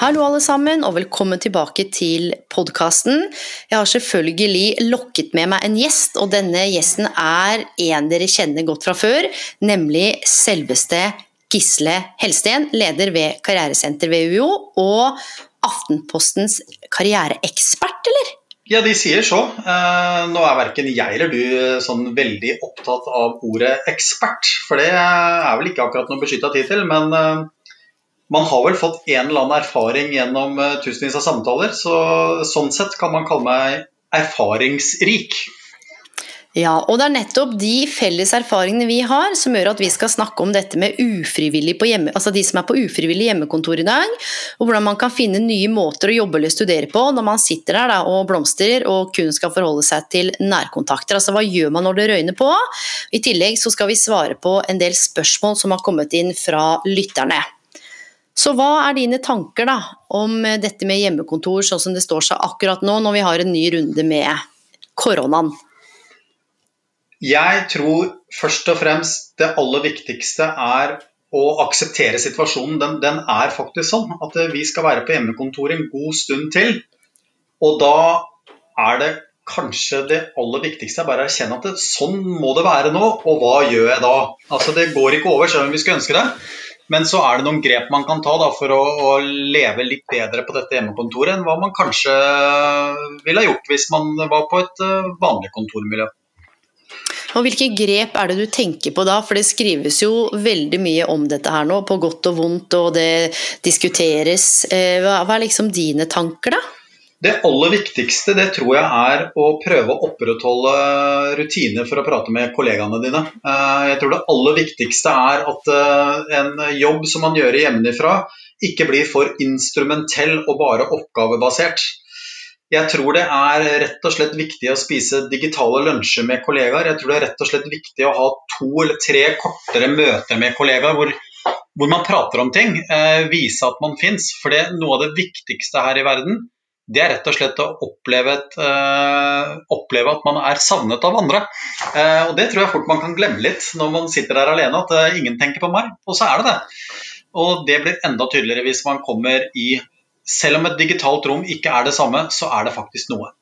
Hallo alle sammen, og velkommen tilbake til podkasten. Jeg har selvfølgelig lokket med meg en gjest, og denne gjesten er en dere kjenner godt fra før, nemlig selveste Gisle Helsten, leder ved Karrieresenter ved UiO, og Aftenpostens karriereekspert, eller? Ja, de sier så. Eh, nå er verken jeg eller du sånn veldig opptatt av ordet ekspert, for det er vel ikke akkurat noe beskytta tittel, men eh, man har vel fått en eller annen erfaring gjennom uh, tusenvis av samtaler, så sånn sett kan man kalle meg erfaringsrik. Ja, og det er nettopp de felles erfaringene vi har som gjør at vi skal snakke om dette med ufrivillig på hjemme, altså de som er på ufrivillig hjemmekontor i dag, og hvordan man kan finne nye måter å jobbe eller studere på når man sitter der da, og blomstrer og kun skal forholde seg til nærkontakter. Altså hva gjør man når det røyner på? I tillegg så skal vi svare på en del spørsmål som har kommet inn fra lytterne. Så hva er dine tanker da, om dette med hjemmekontor sånn som det står seg akkurat nå, når vi har en ny runde med koronaen? Jeg tror først og fremst det aller viktigste er å akseptere situasjonen. Den, den er faktisk sånn at vi skal være på hjemmekontor en god stund til. Og da er det kanskje det aller viktigste bare å erkjenne at det, sånn må det være nå, og hva gjør jeg da? Altså Det går ikke over selv om vi skulle ønske det. Men så er det noen grep man kan ta da, for å, å, leve litt bedre på dette hjemmekontoret enn hva man kanskje ville ha gjort hvis man var på et eh, vanlig kontormiljø. Og Hvilke grep er det du tenker på da? For det skrives jo veldig mye om dette her nå, på godt og vondt, og det diskuteres. Eh, hva er liksom dine tanker, da? Det aller viktigste det tror jeg er å prøve å opprettholde rutiner for å prate med kollegaene dine. Eh, jeg tror det aller viktigste er at eh, en jobb som man gjør hjemmefra, ikke blir for instrumentell og bare oppgavebasert. Jeg tror det er rett og slett viktig å spise digitale lunsjer med kollegaer. Jeg tror det er rett og slett viktig å ha to eller tre kortere møter med kollegaer hvor, hvor man prater om ting. Eh, vise at man fins. For det er noe av det viktigste her i verden det er rett og slett å oppleve, et, uh, oppleve, at man er savnet av andre. Uh, og Det tror jeg fort man kan glemme litt når man sitter der alene, at uh, ingen tenker på meg. Og så er det det. Og det blir enda tydeligere hvis man kommer i Selv om et digitalt rom ikke er det samme, så er det faktisk noe.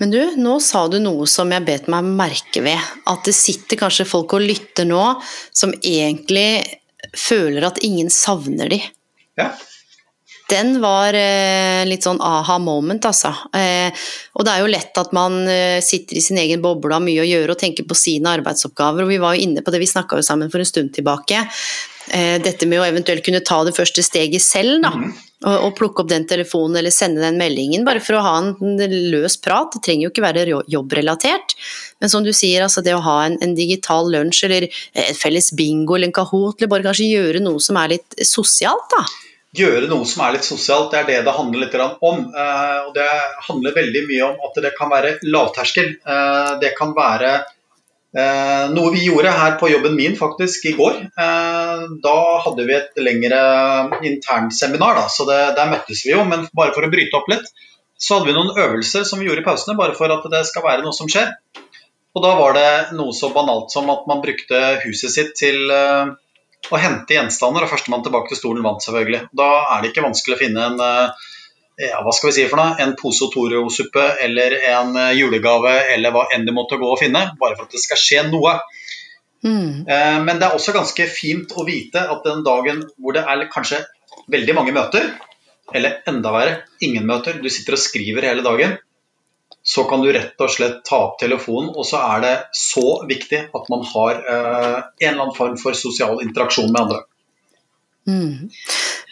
Men du, nå sa du noe som jeg bet meg merke ved. At det sitter kanskje folk og lytter nå som egentlig føler at ingen savner de. Ja, den var eh, litt sånn aha moment, altså. Eh, og det er jo lett at man eh, sitter i sin egen boble og har mye å gjøre og tenker på sine arbeidsoppgaver. Og vi var jo inne på det, vi snakka jo sammen for en stund tilbake. Dette med å eventuelt kunne ta det første steget selv, da. Mm. Og, plukke opp den telefonen eller sende den meldingen, bare for å ha en løs prat. Det trenger jo ikke være jobbrelatert. Men som du sier, altså det å ha en, en digital lunsj eller en felles bingo eller en Kahoot, eller bare kanskje gjøre noe som er litt sosialt, da gjøre noe som er litt sosialt. Det er det det handler litt om. Eh, og det handler veldig mye om at det kan være lavterskel. Eh, det kan være eh, noe vi gjorde her på jobben min faktisk i går. Da hadde vi et lengre internseminar, så det, der møttes vi jo. Men bare for å bryte opp litt, så hadde vi noen øvelser som vi gjorde i pausene, bare for at det skal være noe som skjer. Og da var det noe så banalt som at man brukte huset sitt til å hente gjenstander, og førstemann tilbake til stolen vant, selvfølgelig. Da er det ikke vanskelig å finne en eh, ja, hva skal vi si for noe, en pose Toro-suppe eller en eh, julegave eller hva enn det måtte gå å finne, bare for at det skal skje noe. Mm. Eh, men det er også ganske fint å vite at den dagen hvor det er kanskje veldig mange møter, eller enda verre, ingen møter, du sitter og skriver hele dagen, så kan du rett og slett ta opp telefonen, og så er det så viktig at man har eh, en eller annen form for sosial interaksjon med andre. Mm.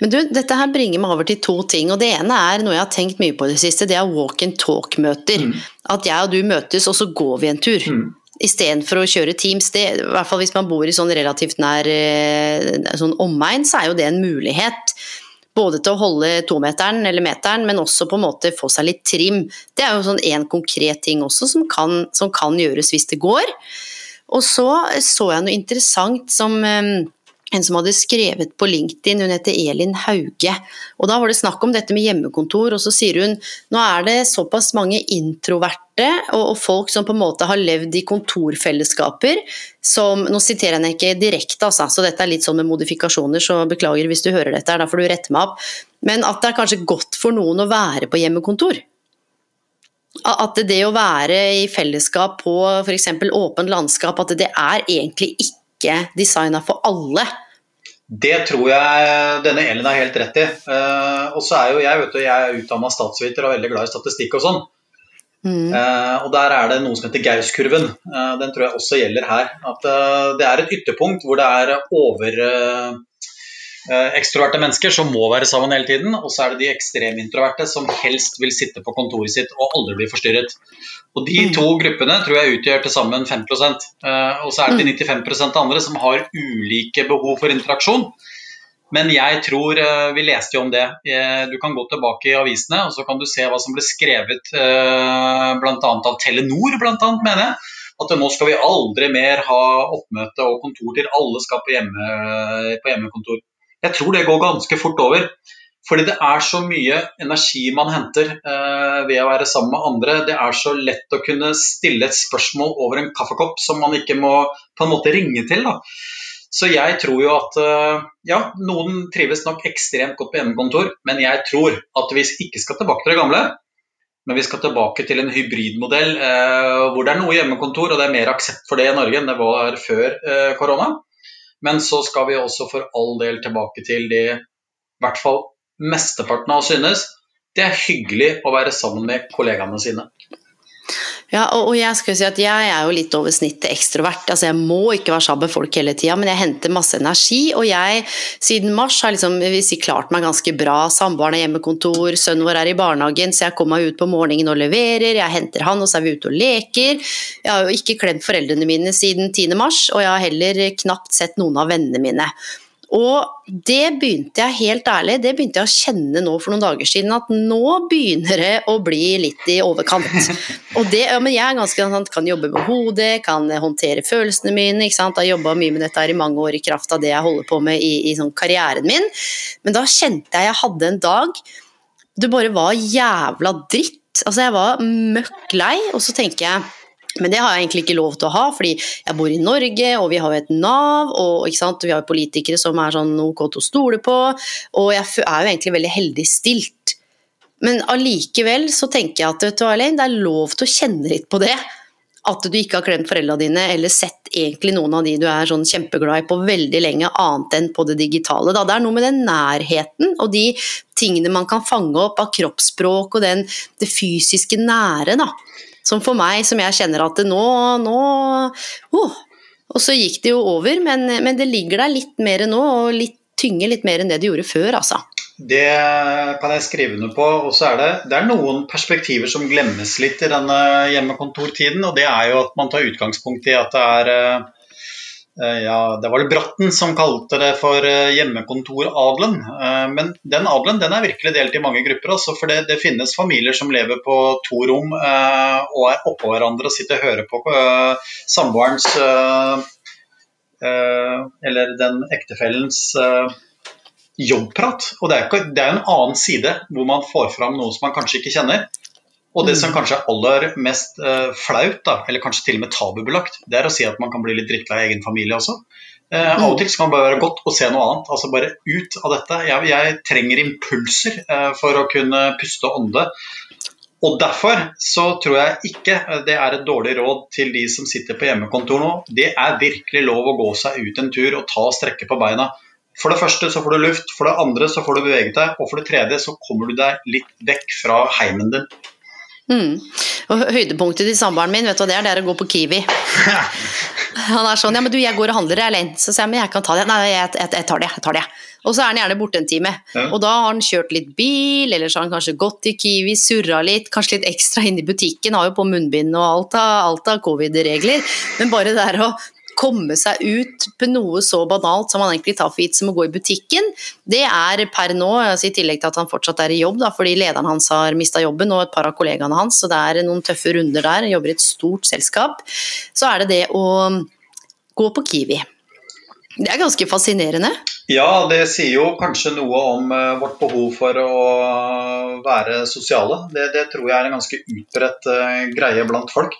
Men du, dette her bringer meg over til to ting. og Det ene er noe jeg har tenkt mye på i det siste. Det er walk and talk-møter. Mm. At jeg og du møtes, og så går vi en tur. Mm. Istedenfor å kjøre Teams. Det, I hvert fall hvis man bor i sånn relativt nær eh, sånn omegn, så er jo det en mulighet. Både til å holde tometeren eller meteren, men også på en måte få seg litt trim. Det er jo sånn en konkret ting også som kan, som kan gjøres hvis det går. Og så så jeg noe interessant som eh, en som hadde skrevet på LinkedIn, hun heter Elin Hauge. Og Da var det snakk om dette med hjemmekontor, og så sier hun nå er det såpass mange introverte og, folk som på en måte har levd i kontorfellesskaper som Nå siterer jeg henne ikke direkte, altså, så dette er litt sånn med modifikasjoner, så beklager hvis du hører dette, da får du rette meg opp. Men at det er kanskje godt for noen å være på hjemmekontor. At det å være i fellesskap på f.eks. åpent landskap, at det er egentlig ikke designa for alle. Det tror jeg denne Elin har helt rett i. Uh, og så er jo jeg vet du, jeg er utdanna statsviter og veldig glad i statistikk og sånn. Mm. Uh, og der er det noe som heter Gaus-kurven. Uh, den tror jeg også gjelder her. At det er et ytterpunkt hvor det er over ekstroverte mennesker som må være sammen hele tiden, og så er det de ekstremintroverte som helst vil sitte på kontoret sitt og aldri bli forstyrret. Og De mm. to gruppene tror jeg utgjør til sammen 5 uh, Og så er det de 95 mm. andre som har ulike behov for interaksjon. Men jeg tror uh, Vi leste jo om det. Uh, du kan gå tilbake i avisene og så kan du se hva som ble skrevet bl.a. av Telenor, blant annet, mener jeg. At nå skal vi aldri mer ha oppmøte og kontor til alle skal på, hjemme, på hjemmekontor. Jeg tror det går ganske fort over. Fordi det er så mye energi man henter eh, ved å være sammen med andre. Det er så lett å kunne stille et spørsmål over en kaffekopp som man ikke må på en måte ringe til. Da. Så jeg tror jo at eh, ja, noen trives nok ekstremt godt på hjemmekontor, men jeg tror at vi ikke skal tilbake til det gamle. Men vi skal tilbake til en hybridmodell eh, hvor det er noe hjemmekontor, og det er mer aksept for det i Norge enn det var før eh, korona. Men så skal vi også for all del tilbake til de i hvert fall mesteparten av oss synes, det er hyggelig å være sammen med kollegaene sine. Ja, og, jeg skal si at jeg er jo litt over snittet ekstrovert. altså Jeg må ikke være sammen med folk hele tida, men jeg henter masse energi. Og jeg siden mars har liksom, si, klart meg ganske bra. Samboeren er hjemmekontor, sønnen vår er i barnehagen, så jeg kommer meg ut på morgenen og leverer. Jeg henter han, og så er vi ute og leker. Jeg har jo ikke klemt foreldrene mine siden 10. mars, og jeg har heller knapt sett noen av vennene mine. Og det begynte jeg helt ærlig, det begynte jeg å kjenne nå for noen dager siden, at nå begynner det å bli litt i overkant. Og det, ja, men jeg er ganske sånn, kan jobbe med hodet, kan håndtere følelsene mine. ikke sant? Jeg har jobba mye med dette her i mange år i kraft av det jeg holder på med i, i sånn karrieren min. Men da kjente jeg jeg hadde en dag det bare var jævla dritt. Altså, jeg var møkk lei, og så tenker jeg men det har jeg egentlig ikke lov til å ha, fordi jeg bor i Norge, og vi har jo et Nav, og vi har jo politikere som er sånn ok til å stole på, og jeg er jo egentlig veldig heldig stilt. Men allikevel så tenker jeg at vet du, Arlene, det er lov til å kjenne litt på det. At du ikke har klemt foreldrene dine, eller sett egentlig noen av de du er sånn kjempeglad i på veldig lenge, annet enn på det digitale. Da. Det er noe med den nærheten og de tingene man kan fange opp av kroppsspråk og den, det fysiske nære. da som for meg, som jeg kjenner at det nå, nå oh. Og så gikk det jo over, men, men, det ligger der litt mer nå, og litt, tynger litt mer enn det det gjorde før, altså. Det kan jeg skrive under på. Og så er det, det er noen perspektiver som glemmes litt i denne hjemmekontortiden. Og det er jo at man tar utgangspunkt i at det er eh, ja, Det var det Bratten som kalte det for eh, hjemmekontoradelen. Eh, men den adelen den er virkelig delt i mange grupper. Altså, for det, det, finnes familier som lever på to rom og er oppå hverandre og sitter og hører på samboerens eller den ektefellens jobbprat. Og det er, jo en annen side hvor man får fram noe som man kanskje ikke kjenner. Og det som mm. kanskje er aller mest uh, flaut, da, eller kanskje til og med tabubelagt, det er å si at man kan bli litt drittlei egen familie også. Uh, Av og til kan det bare være godt å se noe annet. altså Bare ut av dette. Jeg, jeg trenger impulser uh, for å kunne puste og ånde. Og Derfor så tror jeg ikke det er et dårlig råd til de som sitter på hjemmekontor nå. Det er virkelig lov å gå seg ut en tur og ta og strekke på beina. For det første så får du luft, for det andre så får du beveget deg, og for det tredje så kommer du deg litt vekk fra heimen din. Mm. Og høydepunktet til samboeren min, vet du hva det er? Det er å gå på Kiwi. Han er sånn ja, men du jeg går og handler alene, så sier jeg men jeg kan ta det. Nei, jeg, jeg, jeg tar det, jeg tar det. Og så er han gjerne borte en time. Ja. Og da har han kjørt litt bil, eller så har han kanskje gått til Kiwi, surra litt, kanskje litt ekstra inn i butikken, har jo på munnbind og alt av, av covid-regler. Men bare det der å komme seg ut på noe så banalt som man egentlig tar for gitt som å gå i butikken, det er per nå, altså i tillegg til at han fortsatt er i jobb, da, fordi lederen hans har mista jobben, og et par av kollegaene hans, så det er noen tøffe runder der, han jobber i et stort selskap, så er det det å gå på Kiwi. Det er ganske fascinerende. Ja, det sier jo kanskje noe om eh, vårt behov for å være sosiale. Det, det tror jeg er en ganske utbredt eh, greie blant folk.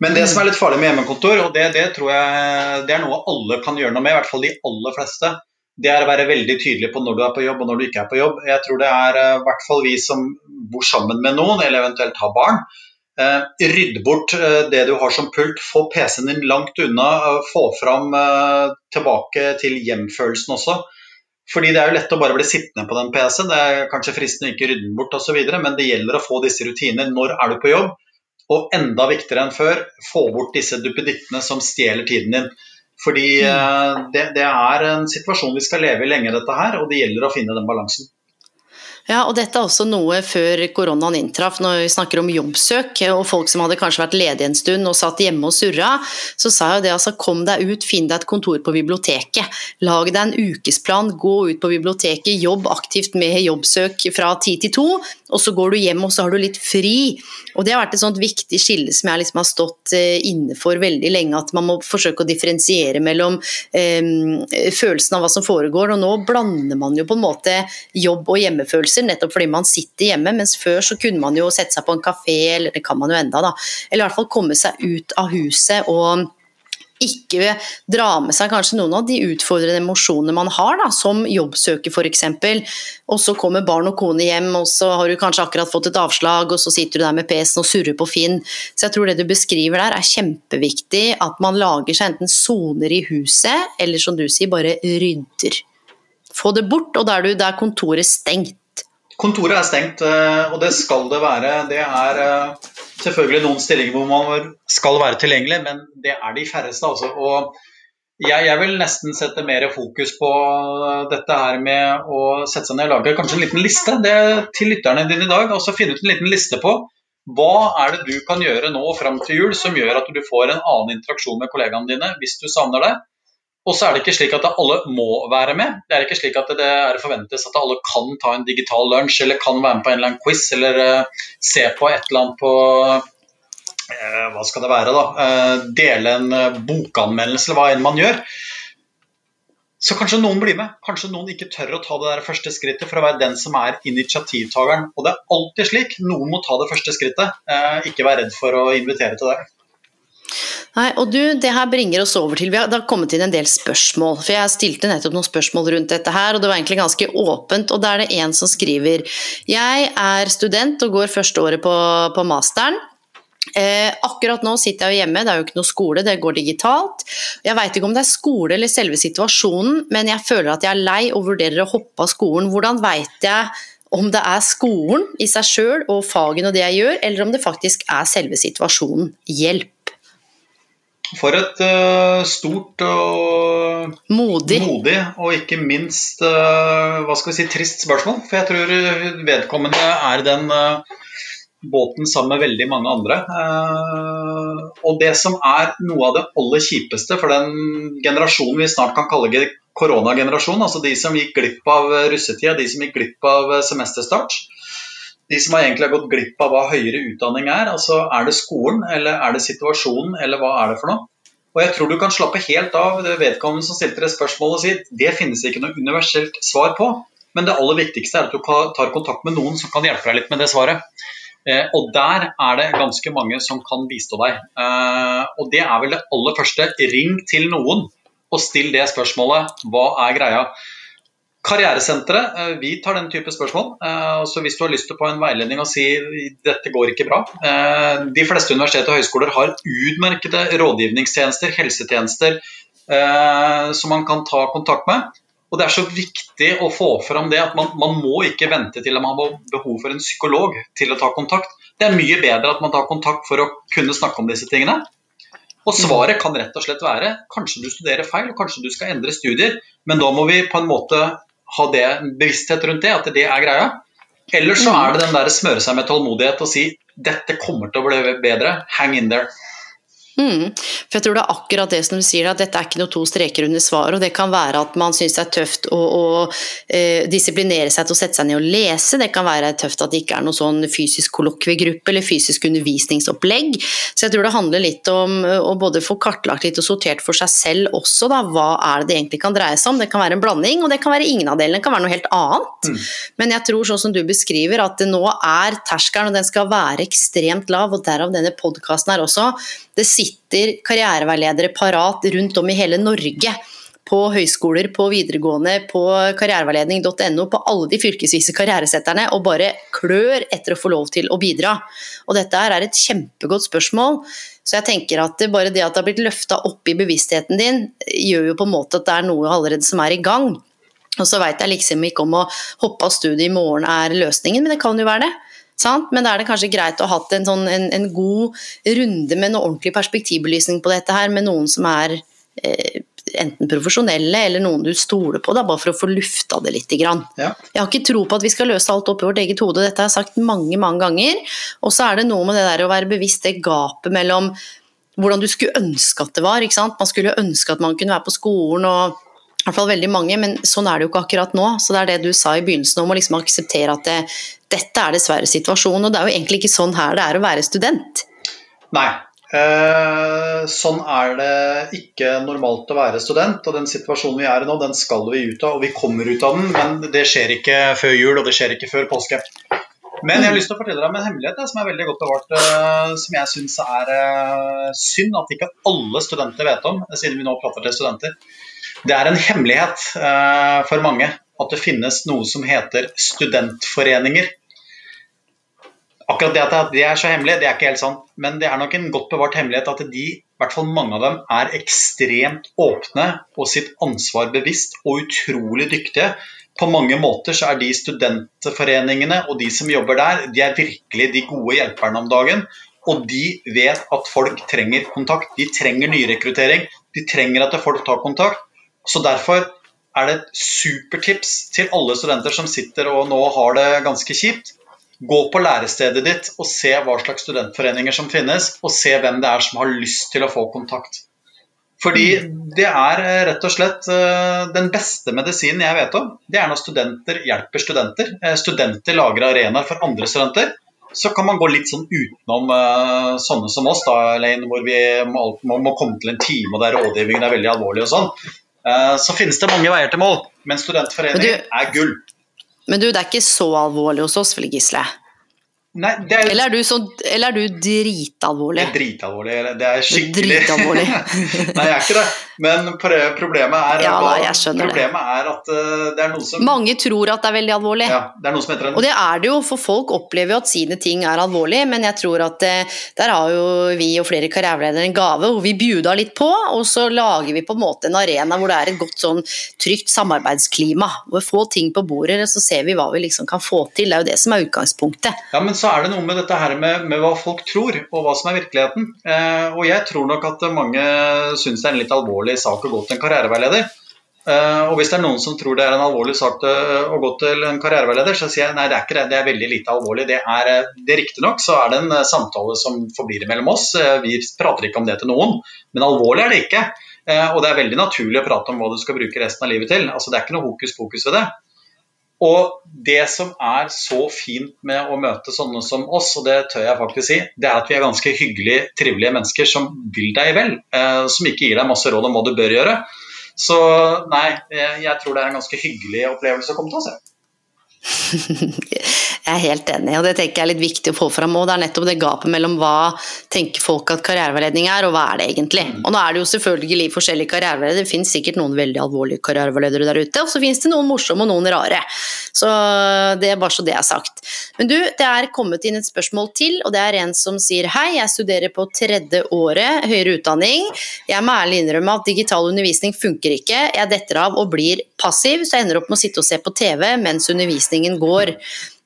Men det som er litt farlig med hjemmekontor, og det, det tror jeg det er noe alle kan gjøre noe med, i hvert fall de aller fleste, det er å være veldig tydelig på når du er på jobb og når du ikke er på jobb. Jeg tror det er eh, i hvert fall vi som bor sammen med noen, eller eventuelt har barn. Eh, rydd bort eh, det du har som pult, få PC-en din langt unna, eh, få fram eh, tilbake til hjemfølelsen også. Fordi Det er jo lett å bare bli sittende på den PC-en, det er kanskje fristende å ikke rydde den bort osv., men det gjelder å få disse rutiner. Når er du på jobb? Og enda viktigere enn før, få bort disse duppedittene som stjeler tiden din. Fordi mm. det, det er en situasjon vi skal leve i lenge, dette her, og det gjelder å finne den balansen. Ja, og dette er også noe før koronaen inntraff, når vi snakker om jobbsøk og folk som hadde kanskje vært ledige en stund og satt hjemme og surra, så sa jo det altså kom deg ut, finn deg et kontor på biblioteket. Lag deg en ukesplan, gå ut på biblioteket, jobb aktivt med jobbsøk fra ti til to, og så går du hjem og så har du litt fri. Og det har vært et sånt viktig skille som jeg liksom har stått eh, inne for veldig lenge, at man må forsøke å differensiere mellom eh, følelsen av hva som foregår, og nå blander man jo på en måte jobb og hjemmefølelser, nettopp fordi man sitter hjemme, mens før så kunne man jo sette seg på en kafé, eller det kan man jo enda da, eller i hvert fall komme seg ut av huset og ikke dra med seg kanskje noen av de utfordrende emosjonene man har, da, som jobbsøker f.eks. Og så kommer barn og kone hjem, og så har du kanskje akkurat fått et avslag, og så sitter du der med PC-en og surrer på Finn. Så jeg tror det du beskriver der er kjempeviktig, at man lager seg enten soner i huset, eller som du sier, bare rydder. Få det bort, og da er, er kontoret stengt. Kontoret er stengt, eh, og det skal det være. Det er eh, selvfølgelig noen stillinger hvor man skal være tilgjengelig, men det er de færreste. Altså. Og jeg, jeg, vil nesten sette mer fokus på dette her med å sette seg ned og lage kanskje en liten liste det til lytterne dine i dag. og så Finne ut en liten liste på hva er det du kan gjøre nå fram til jul som gjør at du får en annen interaksjon med kollegaene dine hvis du savner det. Og så er det ikke slik at alle må være med. Det er ikke slik at det er forventes at alle kan ta en digital lunsj eller kan være med på en eller annen quiz eller uh, se på et eller annet på uh, Hva skal det være, da? Uh, dele en bokanmeldelse eller hva enn man gjør. Så kanskje noen blir med. Kanskje noen ikke tør å ta det der første skrittet for å være den som er initiativtakeren. Og det er alltid slik. Noen må ta det første skrittet. Ikke vær redd for å invitere til det. Nei, og du, det her bringer oss over til, Vi har, det har kommet inn en del spørsmål. for Jeg stilte nettopp noen spørsmål rundt dette her, og det var egentlig ganske åpent. og Da er det en som skriver Jeg er student og går første året på, på masteren. Eh, akkurat nå sitter jeg jo hjemme, det er jo ikke noe skole, det går digitalt. Jeg veit ikke om det er skole eller selve situasjonen, men jeg føler at jeg er lei og vurderer å hoppe av skolen. Hvordan veit jeg om det er skolen i seg sjøl og fagene og det jeg gjør, eller om det faktisk er selve situasjonen? Hjelp! For et uh, stort og modig. modig. og ikke minst uh, hva skal vi si, trist spørsmål. For jeg tror vedkommende er den uh, båten sammen med veldig mange andre. og det som er noe av det aller kjipeste for den generasjonen vi snart kan kalle koronagenerasjon, altså de som gikk glipp av russetida, de som gikk glipp av semesterstart, de som egentlig har gått glipp av hva høyere utdanning er. altså Er det skolen, eller er det situasjonen, eller hva er det for noe? Og jeg tror du kan slappe helt av vedkommende som stilte det spørsmålet og sier det finnes ikke noe universelt svar på, men det aller viktigste er at du tar kontakt med noen som kan hjelpe deg litt med det svaret. Eh, og der er det ganske mange som kan bistå deg. Eh, og det er vel det aller første. Ring til noen og still det spørsmålet. Hva er greia? Karrieresenteret, eh, vi tar den type spørsmål. Eh, så Hvis du har lyst til å få en veiledning og si dette går ikke bra eh, De fleste universiteter og høyskoler har utmerkede rådgivningstjenester, helsetjenester som man kan ta kontakt med. Og det er så viktig å få fram det at man, man må ikke vente til man har behov for en psykolog til å ta kontakt. Det er mye bedre at man tar kontakt for å kunne snakke om disse tingene. Og svaret kan rett og slett være kanskje du studerer feil, kanskje du skal endre studier, men da må vi på en måte ha det bevissthet rundt det, at det er greia. Eller så er det den der smøre seg med tålmodighet og si dette kommer til å bli bedre, hang in there. Mm. For jeg tror det er akkurat det som du sier, at dette er ikke noe to streker under svaret. Og det kan være at man syns det er tøft å, å eh, disiplinere seg til å sette seg ned og lese. Det kan være tøft at det ikke er noe sånn fysisk kollokviegruppe eller fysisk undervisningsopplegg. Så jeg tror det handler litt om eh, å både få kartlagt litt og sortert for seg selv også, da. Hva er det det egentlig kan dreie seg om? Det kan være en blanding, og det kan være ingen av delene. Det kan være noe helt annet. Mm. Men jeg tror, sånn som du beskriver, at det nå er terskelen, og den skal være ekstremt lav, og derav denne podkasten her også. Det sitter karriereveiledere parat rundt om i hele Norge. På høyskoler, på videregående, på karriereveiledning.no, på alle de fylkesvise karrieresetterne, og bare klør etter å få lov til å bidra. Og dette er et kjempegodt spørsmål. Så jeg tenker at bare det at det har blitt løfta opp i bevisstheten din, gjør jo på en måte at det er noe allerede som er i gang. Og så veit jeg liksom ikke om å hoppe av studiet i morgen er løsningen, men det kan jo være det. Sant? Men da er det kanskje greit å ha hatt en, sånn, en, en, god runde med noe ordentlig perspektivbelysning på dette her, med noen som er eh, enten profesjonelle eller noen du stoler på, da, bare for å få lufta det litt. Grann. Ja. Jeg har ikke tro på at vi skal løse alt opp i vårt eget hode, dette har jeg sagt mange mange ganger. Og så er det noe med det der å være bevisst det gapet mellom hvordan du skulle ønske at det var. Man skulle ønske at man kunne være på skolen og i hvert fall veldig mange, men sånn er det jo ikke akkurat nå. Så det er det du sa i begynnelsen om å liksom akseptere at det, dette er dessverre situasjonen. Og det er jo egentlig ikke sånn her det er å være student. Nei. Eh, sånn er det ikke normalt å være student. Og den situasjonen vi er i nå, den skal vi ut av. Og vi kommer ut av den, men det skjer ikke før jul, og det skjer ikke før påske. Men jeg har lyst til å fortelle deg om en hemmelighet som er veldig godt bevart, eh, som jeg syns er eh, synd at ikke alle studenter vet om, siden vi nå prater til studenter. Det er en hemmelighet eh, for mange at det finnes noe som heter studentforeninger. Akkurat det at de er så hemmelige, det er ikke helt sant, men det er nok en godt bevart hemmelighet at de, i hvert fall mange av dem, er ekstremt åpne og sitt ansvar bevisst og utrolig dyktige. På mange måter så er de studentforeningene og de som jobber der, de er virkelig de gode hjelperne om dagen. Og de vet at folk trenger kontakt. De trenger nyrekruttering. De trenger at folk tar kontakt. Så derfor er det et supertips til alle studenter som sitter og nå har det ganske kjipt. Gå på lærestedet ditt og se hva slags studentforeninger som finnes, og se hvem det er som har lyst til å få kontakt. Fordi det er eh, rett og slett eh, den beste medisinen jeg vet om. Det er når studenter hjelper studenter. Eh, studenter lager arenaer for andre studenter. Så kan man gå litt sånn utenom sånne som oss, da, Elaine, hvor vi må, må, komme til en time og der rådgivningen er veldig alvorlig og sånn. Så finnes det mange veier til mål, men studentforening er gull. Men du, det er ikke så alvorlig hos oss, Fille Gisle? Nei, er, eller, er du så, eller, er du dritalvorlig? Det er dritalvorlig. Det er skikkelig Dritalvorlig. Nei, jeg er ikke det. Men problemet er, ja, da, problemet er at eh, det er noe som Mange tror at det er veldig alvorlig. Ja, det er noe som heter en... Og det er det jo, for folk opplever jo at sine ting er alvorlig, men jeg tror at eh, der har jo vi og flere karriereledere en gave hvor vi bjuda litt på, og så lager vi på en måte en arena hvor det er et godt sånn trygt samarbeidsklima. Hvor vi får ting på bordet, så ser vi hva vi liksom kan få til. Det er jo det som er utgangspunktet. Ja, men så er det noe med dette her med, med hva folk tror, og hva som er virkeligheten. Eh, og jeg tror nok at mange syns det er en litt alvorlig sak å gå til en karriereveileder. Eh, og hvis det er noen som tror det er en alvorlig sak til, å gå til en karriereveileder, så sier jeg nei, det er ikke det. Det er veldig lite alvorlig. Det er, det det Riktignok så er det en samtale som forblir mellom oss. Vi prater ikke om det til noen, men alvorlig er det ikke. Eh, og det er veldig naturlig å prate om hva du skal bruke resten av livet til. Altså, det er ikke noe hokus pokus ved det. Og det som er så fint med å møte sånne som oss, og det tør jeg faktisk si, det er at vi er ganske hyggelige, trivelige mennesker som vil deg vel. Eh, som ikke gir deg masse råd om hva du bør gjøre. Så nei, jeg tror det er en ganske hyggelig opplevelse å komme til oss. Jeg er helt enig, og det tenker jeg er litt viktig å få fram òg. Det er nettopp det gapet mellom hva tenker folk at karriereveiledning er, og hva er det egentlig. Og nå er det jo selvfølgelig forskjellige karriereveiledere. Det finnes sikkert noen veldig alvorlige karriereveiledere der ute, og så finnes det noen morsomme og noen rare. Så det er bare så det er sagt. Men du, det er kommet inn et spørsmål til, og det er en som sier hei, jeg studerer på tredje året høyere utdanning. Jeg må ærlig innrømme at digital undervisning funker ikke. Jeg detter av og blir passiv, så jeg ender opp med å sitte og se på TV mens undervisningen går.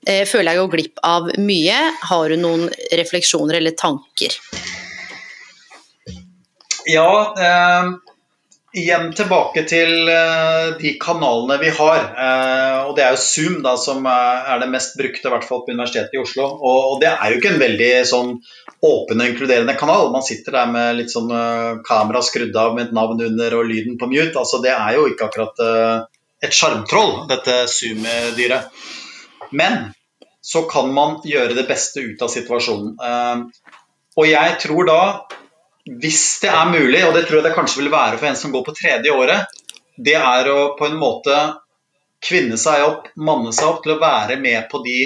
Eh, føler jeg går glipp av mye. Har du noen refleksjoner eller tanker? Ja, eh, igjen tilbake til eh, de kanalene vi har. Eh, og det er jo Zoom da, som er det mest brukte, i hvert fall på Universitetet i Oslo. Og, og, det er jo ikke en veldig sånn åpen og inkluderende kanal. Man sitter der med litt sånn uh, kamera skrudd av med et navn under og lyden på mute. Altså, det er jo ikke akkurat et sjarmtroll, dette Zoom-dyret. Men så kan man gjøre det beste ut av situasjonen. Uh, og jeg tror da, hvis det er mulig, og det tror jeg det kanskje vil være for en som går på tredje året, det er å på en måte kvinne seg opp, manne seg opp til å være med på de,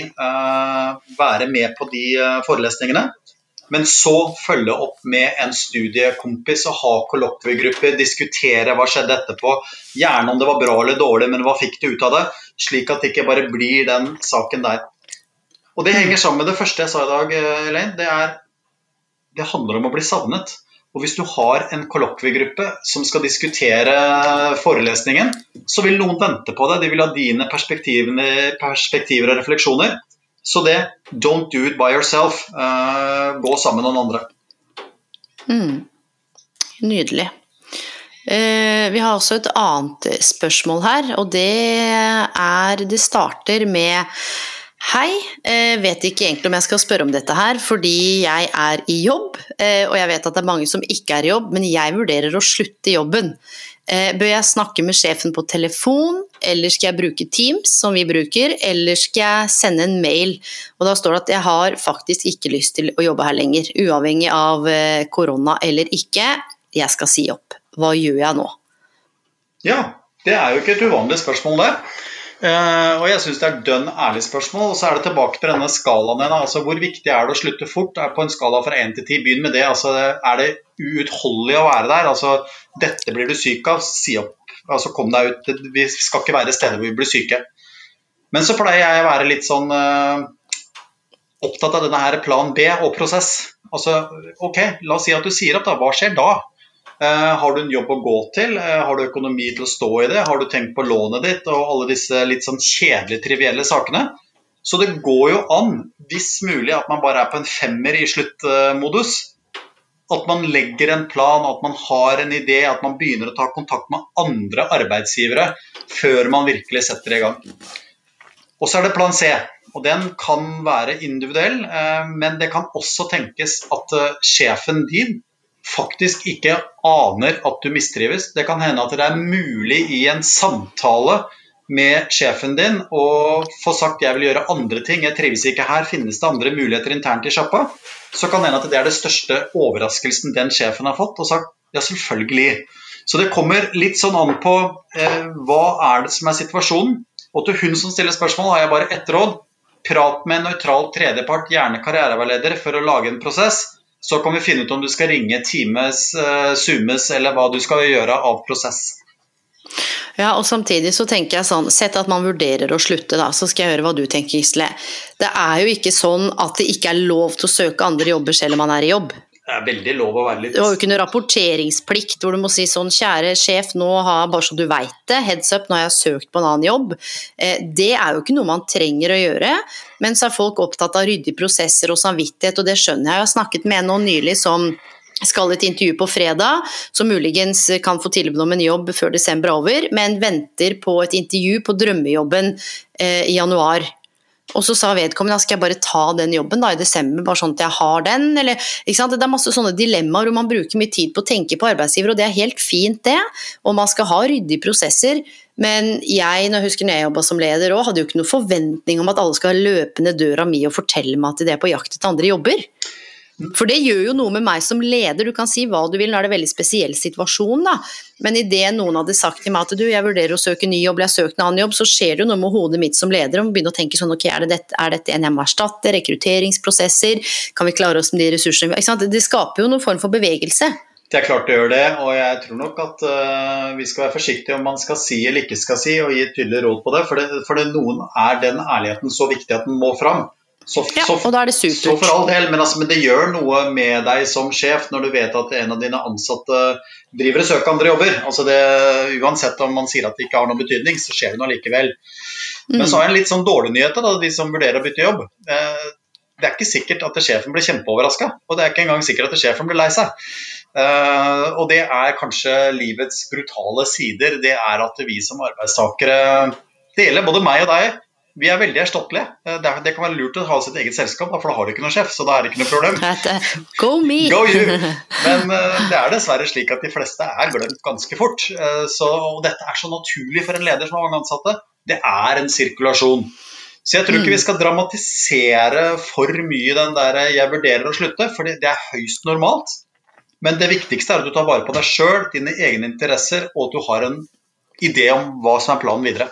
være med på de forelesningene. Men så følge opp med en studiekompis og ha kollokviegrupper, diskutere hva skjedde etterpå. Gjerne om det var bra eller dårlig, men hva fikk du ut av det? Slik at det ikke bare blir den saken der. Og Det henger sammen med det første jeg sa i dag, Elaine. Det, er, det handler om å bli savnet. Og Hvis du har en kollokviegruppe som skal diskutere forelesningen, så vil noen vente på deg. De vil ha dine perspektiver og refleksjoner. Så det don't do it by yourself. Uh, gå sammen med noen andre. Mm. Nydelig. Uh, vi har også et annet spørsmål her, og det er Det starter med Hei, uh, vet ikke egentlig om jeg skal spørre om dette her, fordi jeg er i jobb, og jeg vet at det er mange som ikke er i jobb, men jeg vurderer å slutte jobben. Eh, bør jeg snakke med sjefen på telefon, eller skal jeg bruke Teams, som vi bruker, eller skal jeg sende en mail? Og da står det at jeg har faktisk ikke lyst til å jobbe her lenger, uavhengig av eh, korona eller ikke. Jeg skal si opp. Hva gjør jeg nå? Ja, det er jo ikke et uvanlig spørsmål, det. Uh, og jeg syns det er dønn ærlig spørsmål. Og så er det tilbake til denne skalaen din. Altså, hvor viktig er det å slutte fort? Er på en skala fra 1 til 10, begynn med det. Altså, er det uutholdelig å være der? Altså, dette blir du syk av, si opp. Altså, kom deg ut. Vi skal ikke være steder hvor vi blir syke. Men så pleier jeg å være litt sånn uh, opptatt av denne her plan B og prosess. Altså, ok, La oss si at du sier opp, da. Hva skjer da? Eh, har du en jobb å gå til? Eh, har du økonomi til å stå i det? Har du tenkt på lånet ditt og alle disse litt sånn kjedelige, trivielle sakene? Så det går jo an, hvis mulig, at man bare er på en femmer i sluttmodus. At man legger en plan, at man har en idé, at man begynner å ta kontakt med andre arbeidsgivere før man virkelig setter i gang. Og så er det plan C. og Den kan være individuell, eh, men det kan også tenkes at sjefen din faktisk ikke aner at du mistrives. Det kan hende at det er mulig i en samtale med sjefen din å få sagt jeg vil gjøre andre ting, jeg trives ikke her, finnes det andre muligheter internt i sjappa? Så kan det hende at det er det største overraskelsen den sjefen har fått, og sagt ja, selvfølgelig. Så det kommer litt sånn an på eh, hva er det som er situasjonen. Og til hun som stiller spørsmål, har jeg bare ett råd. Prat med en nøytral tredjepart, gjerne karriereveileder, for å lage en prosess så kan vi finne ut om du skal ringe Teams, uh, Zoomes eller hva du skal gjøre av prosess. Ja, og samtidig så tenker jeg sånn, Sett at man vurderer å slutte, da, så skal jeg høre hva du tenker, Gisle. Det er jo ikke sånn at det ikke er lov til å søke andre jobber selv om man er i jobb. Det er veldig lov å være litt Du har jo ikke noe rapporteringsplikt hvor du må si sånn Kjære sjef, nå har bare så du veit det, heads up, nå har jeg søkt på en annen jobb. Eh, det er jo ikke noe man trenger å gjøre. Men så er folk opptatt av ryddige prosesser og samvittighet, og det skjønner jeg. Jeg har snakket med noen nylig som skal et intervju på fredag, som muligens kan få tilbud om en jobb før desember er over, men venter på et intervju på drømmejobben eh, i januar. Og så sa vedkommende skal jeg bare ta den jobben da i desember, bare sånn at jeg har den. Eller, Det er masse sånne dilemmaer hvor man bruker mye tid på å tenke på arbeidsgiver, og det er helt fint det. Og man skal ha ryddige prosesser. Men jeg når jeg husker når jeg jobba som leder òg, hadde jo ikke noen forventning om at alle skal løpe ned døra mi og fortelle meg at de er på jakt etter andre jobber. For det gjør jo noe med meg som leder, du kan si hva du vil, nå er det en veldig spesiell situasjon, da. Men idet noen hadde sagt til meg at du, jeg vurderer å søke ny jobb, jeg har søkt en annen jobb, så skjer det jo noe med hodet mitt som leder, om å begynne å tenke sånn ok, er, det dette, er dette en jeg må erstatte, rekrutteringsprosesser, kan vi klare oss med de ressursene ikke sant? Det skaper jo noen form for bevegelse. Det er klart det gjør det, og jeg tror nok at uh, vi skal være forsiktige om man skal si eller ikke skal si, og gi et tydelig råd på det. For, det, for det, noen er den ærligheten så viktig at den må fram. Så, ja, så, og da er det supert. Så for all del, men, altså, men, det gjør noe med deg som sjef når du vet at en av dine ansatte driver og søker andre jobber. Altså det, uansett om man sier at det ikke har noen betydning, så skjer det noe likevel. Mm. Men så har jeg en litt sånn dårlig nyhet til de som vurderer å bytte jobb. Eh, det er ikke sikkert at sjefen blir kjempeoverraska, og det er ikke engang sikkert at sjefen blir lei seg. Eh, og det er kanskje livets brutale sider. Det er at vi som arbeidstakere Det gjelder både meg og deg. Vi er veldig erstattelige. Uh, det, det, kan være lurt å ha sitt eget selskap, for da har du ikke noen sjef. Så da er det ikke noe problem. Go me! Go you! Men uh, det er dessverre slik at de fleste er glemt ganske fort. Så, og dette er så naturlig for en leder som har mange ansatte. Det er en sirkulasjon. Så jeg tror ikke vi mm. skal dramatisere for mye den der 'jeg vurderer å slutte', for det er høyst normalt. Men det viktigste er at du tar vare på deg sjøl, dine egne interesser, og at du har en idé om hva som er planen videre.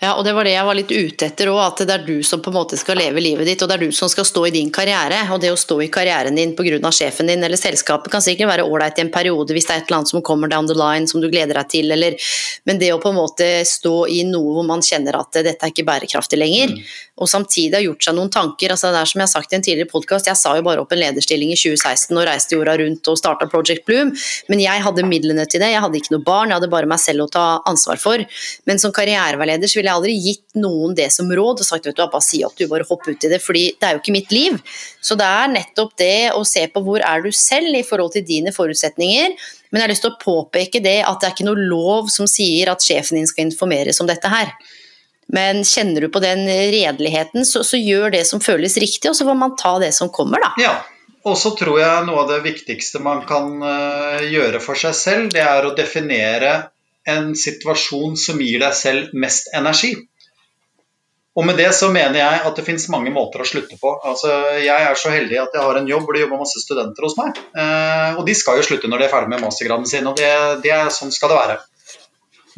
Ja, og det var det jeg var litt ute etter òg, at det er du som på en måte skal leve livet ditt, og det er du som skal stå i din karriere. Og det å stå i karrieren din pga. sjefen din eller selskapet kan sikkert være ålreit i en periode hvis det er et eller annet som kommer down the line som du gleder deg til, eller Men det å på en måte stå i noe hvor man kjenner at dette er ikke bærekraftig lenger, mm. Og samtidig har gjort seg noen tanker altså Det er som jeg har sagt i en tidligere podkast, jeg sa jo bare opp en lederstilling i 2016 og reiste jorda rundt og starta Project Bloom, men jeg hadde midlene til det, jeg hadde ikke noe barn, jeg hadde bare meg selv å ta ansvar for. Men som karriereveileder så ville jeg aldri gitt noen det som råd og sagt vet du, bare si opp, du bare hopp ut i det, fordi det er jo ikke mitt liv. Så det er nettopp det å se på hvor er du selv i forhold til dine forutsetninger. Men jeg har lyst til å påpeke det at det er ikke noe lov som sier at sjefen din skal informeres om dette her. Men kjenner du på den redeligheten, så, så gjør det som føles riktig, og så får man ta det som kommer, da. Ja. Og så tror jeg noe av det viktigste man kan uh, gjøre for seg selv, det er å definere en situasjon som gir deg selv mest energi. Og med det så mener jeg at det finnes mange måter å slutte på. Altså, jeg er så heldig at jeg har en jobb hvor det jobber masse studenter hos meg. Eh, og de skal jo slutte når de er ferdig med mastergraden sin, og det, det sånn skal det være.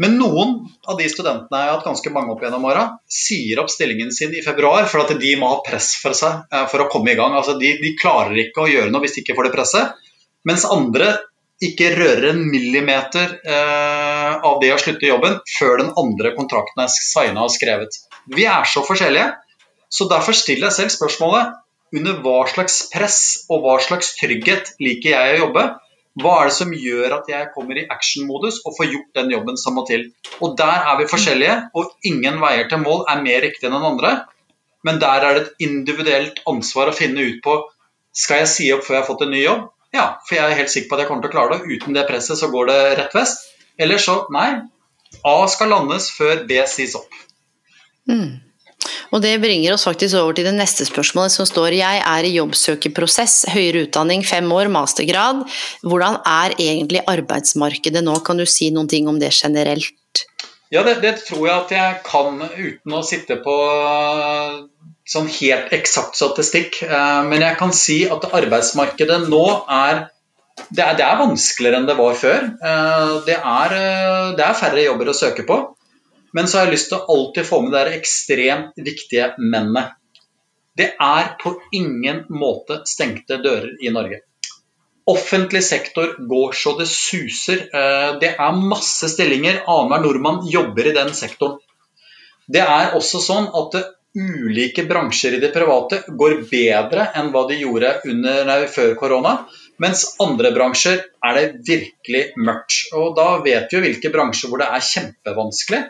Men noen av de studentene jeg har hatt ganske mange opp gjennom åra, sier opp stillingen sin i februar for at de må ha press for seg eh, for å komme i gang. Altså, de, de klarer ikke å gjøre noe hvis de ikke får det presset. Mens andre ikke rører en millimeter eh, av det å slutte jobben før den andre kontrakten er signa og skrevet. Vi er så forskjellige, så derfor stiller jeg selv spørsmålet under hva slags press og hva slags trygghet liker jeg å jobbe? Hva er det som gjør at jeg kommer i actionmodus og får gjort den jobben som må til? Og Der er vi forskjellige, og ingen veier til mål er mer riktig enn den andre. Men der er det et individuelt ansvar å finne ut på skal jeg si opp før jeg har fått en ny jobb, ja, for jeg er helt sikker på at jeg kommer til å klare det. Uten det presset så går det rett vest. Eller så nei. A skal landes før B sies opp. Mm. Og Det bringer oss faktisk over til det neste spørsmålet som står Jeg er i jobbsøkerprosess, høyere utdanning, fem år, mastergrad. Hvordan er egentlig arbeidsmarkedet nå? Kan du si noen ting om det generelt? Ja, det, det tror jeg at jeg kan uten å sitte på sånn helt eksakt statistikk, eh, men jeg kan si at arbeidsmarkedet nå er det, er det er, vanskeligere enn det var før. Eh, det er, eh, det er, færre jobber å søke på. Men så har jeg lyst til å alltid få med det ekstremt viktige mennet. Det er på ingen måte stengte dører i Norge. Offentlig sektor går så det suser. Det er masse stillinger. Annenhver nordmann jobber i den sektoren. Det er også sånn at ulike bransjer i det private går bedre enn hva de gjorde under, nei, før korona. Mens andre bransjer er det virkelig mørkt. Og da vet vi jo hvilke bransjer hvor det er kjempevanskelig.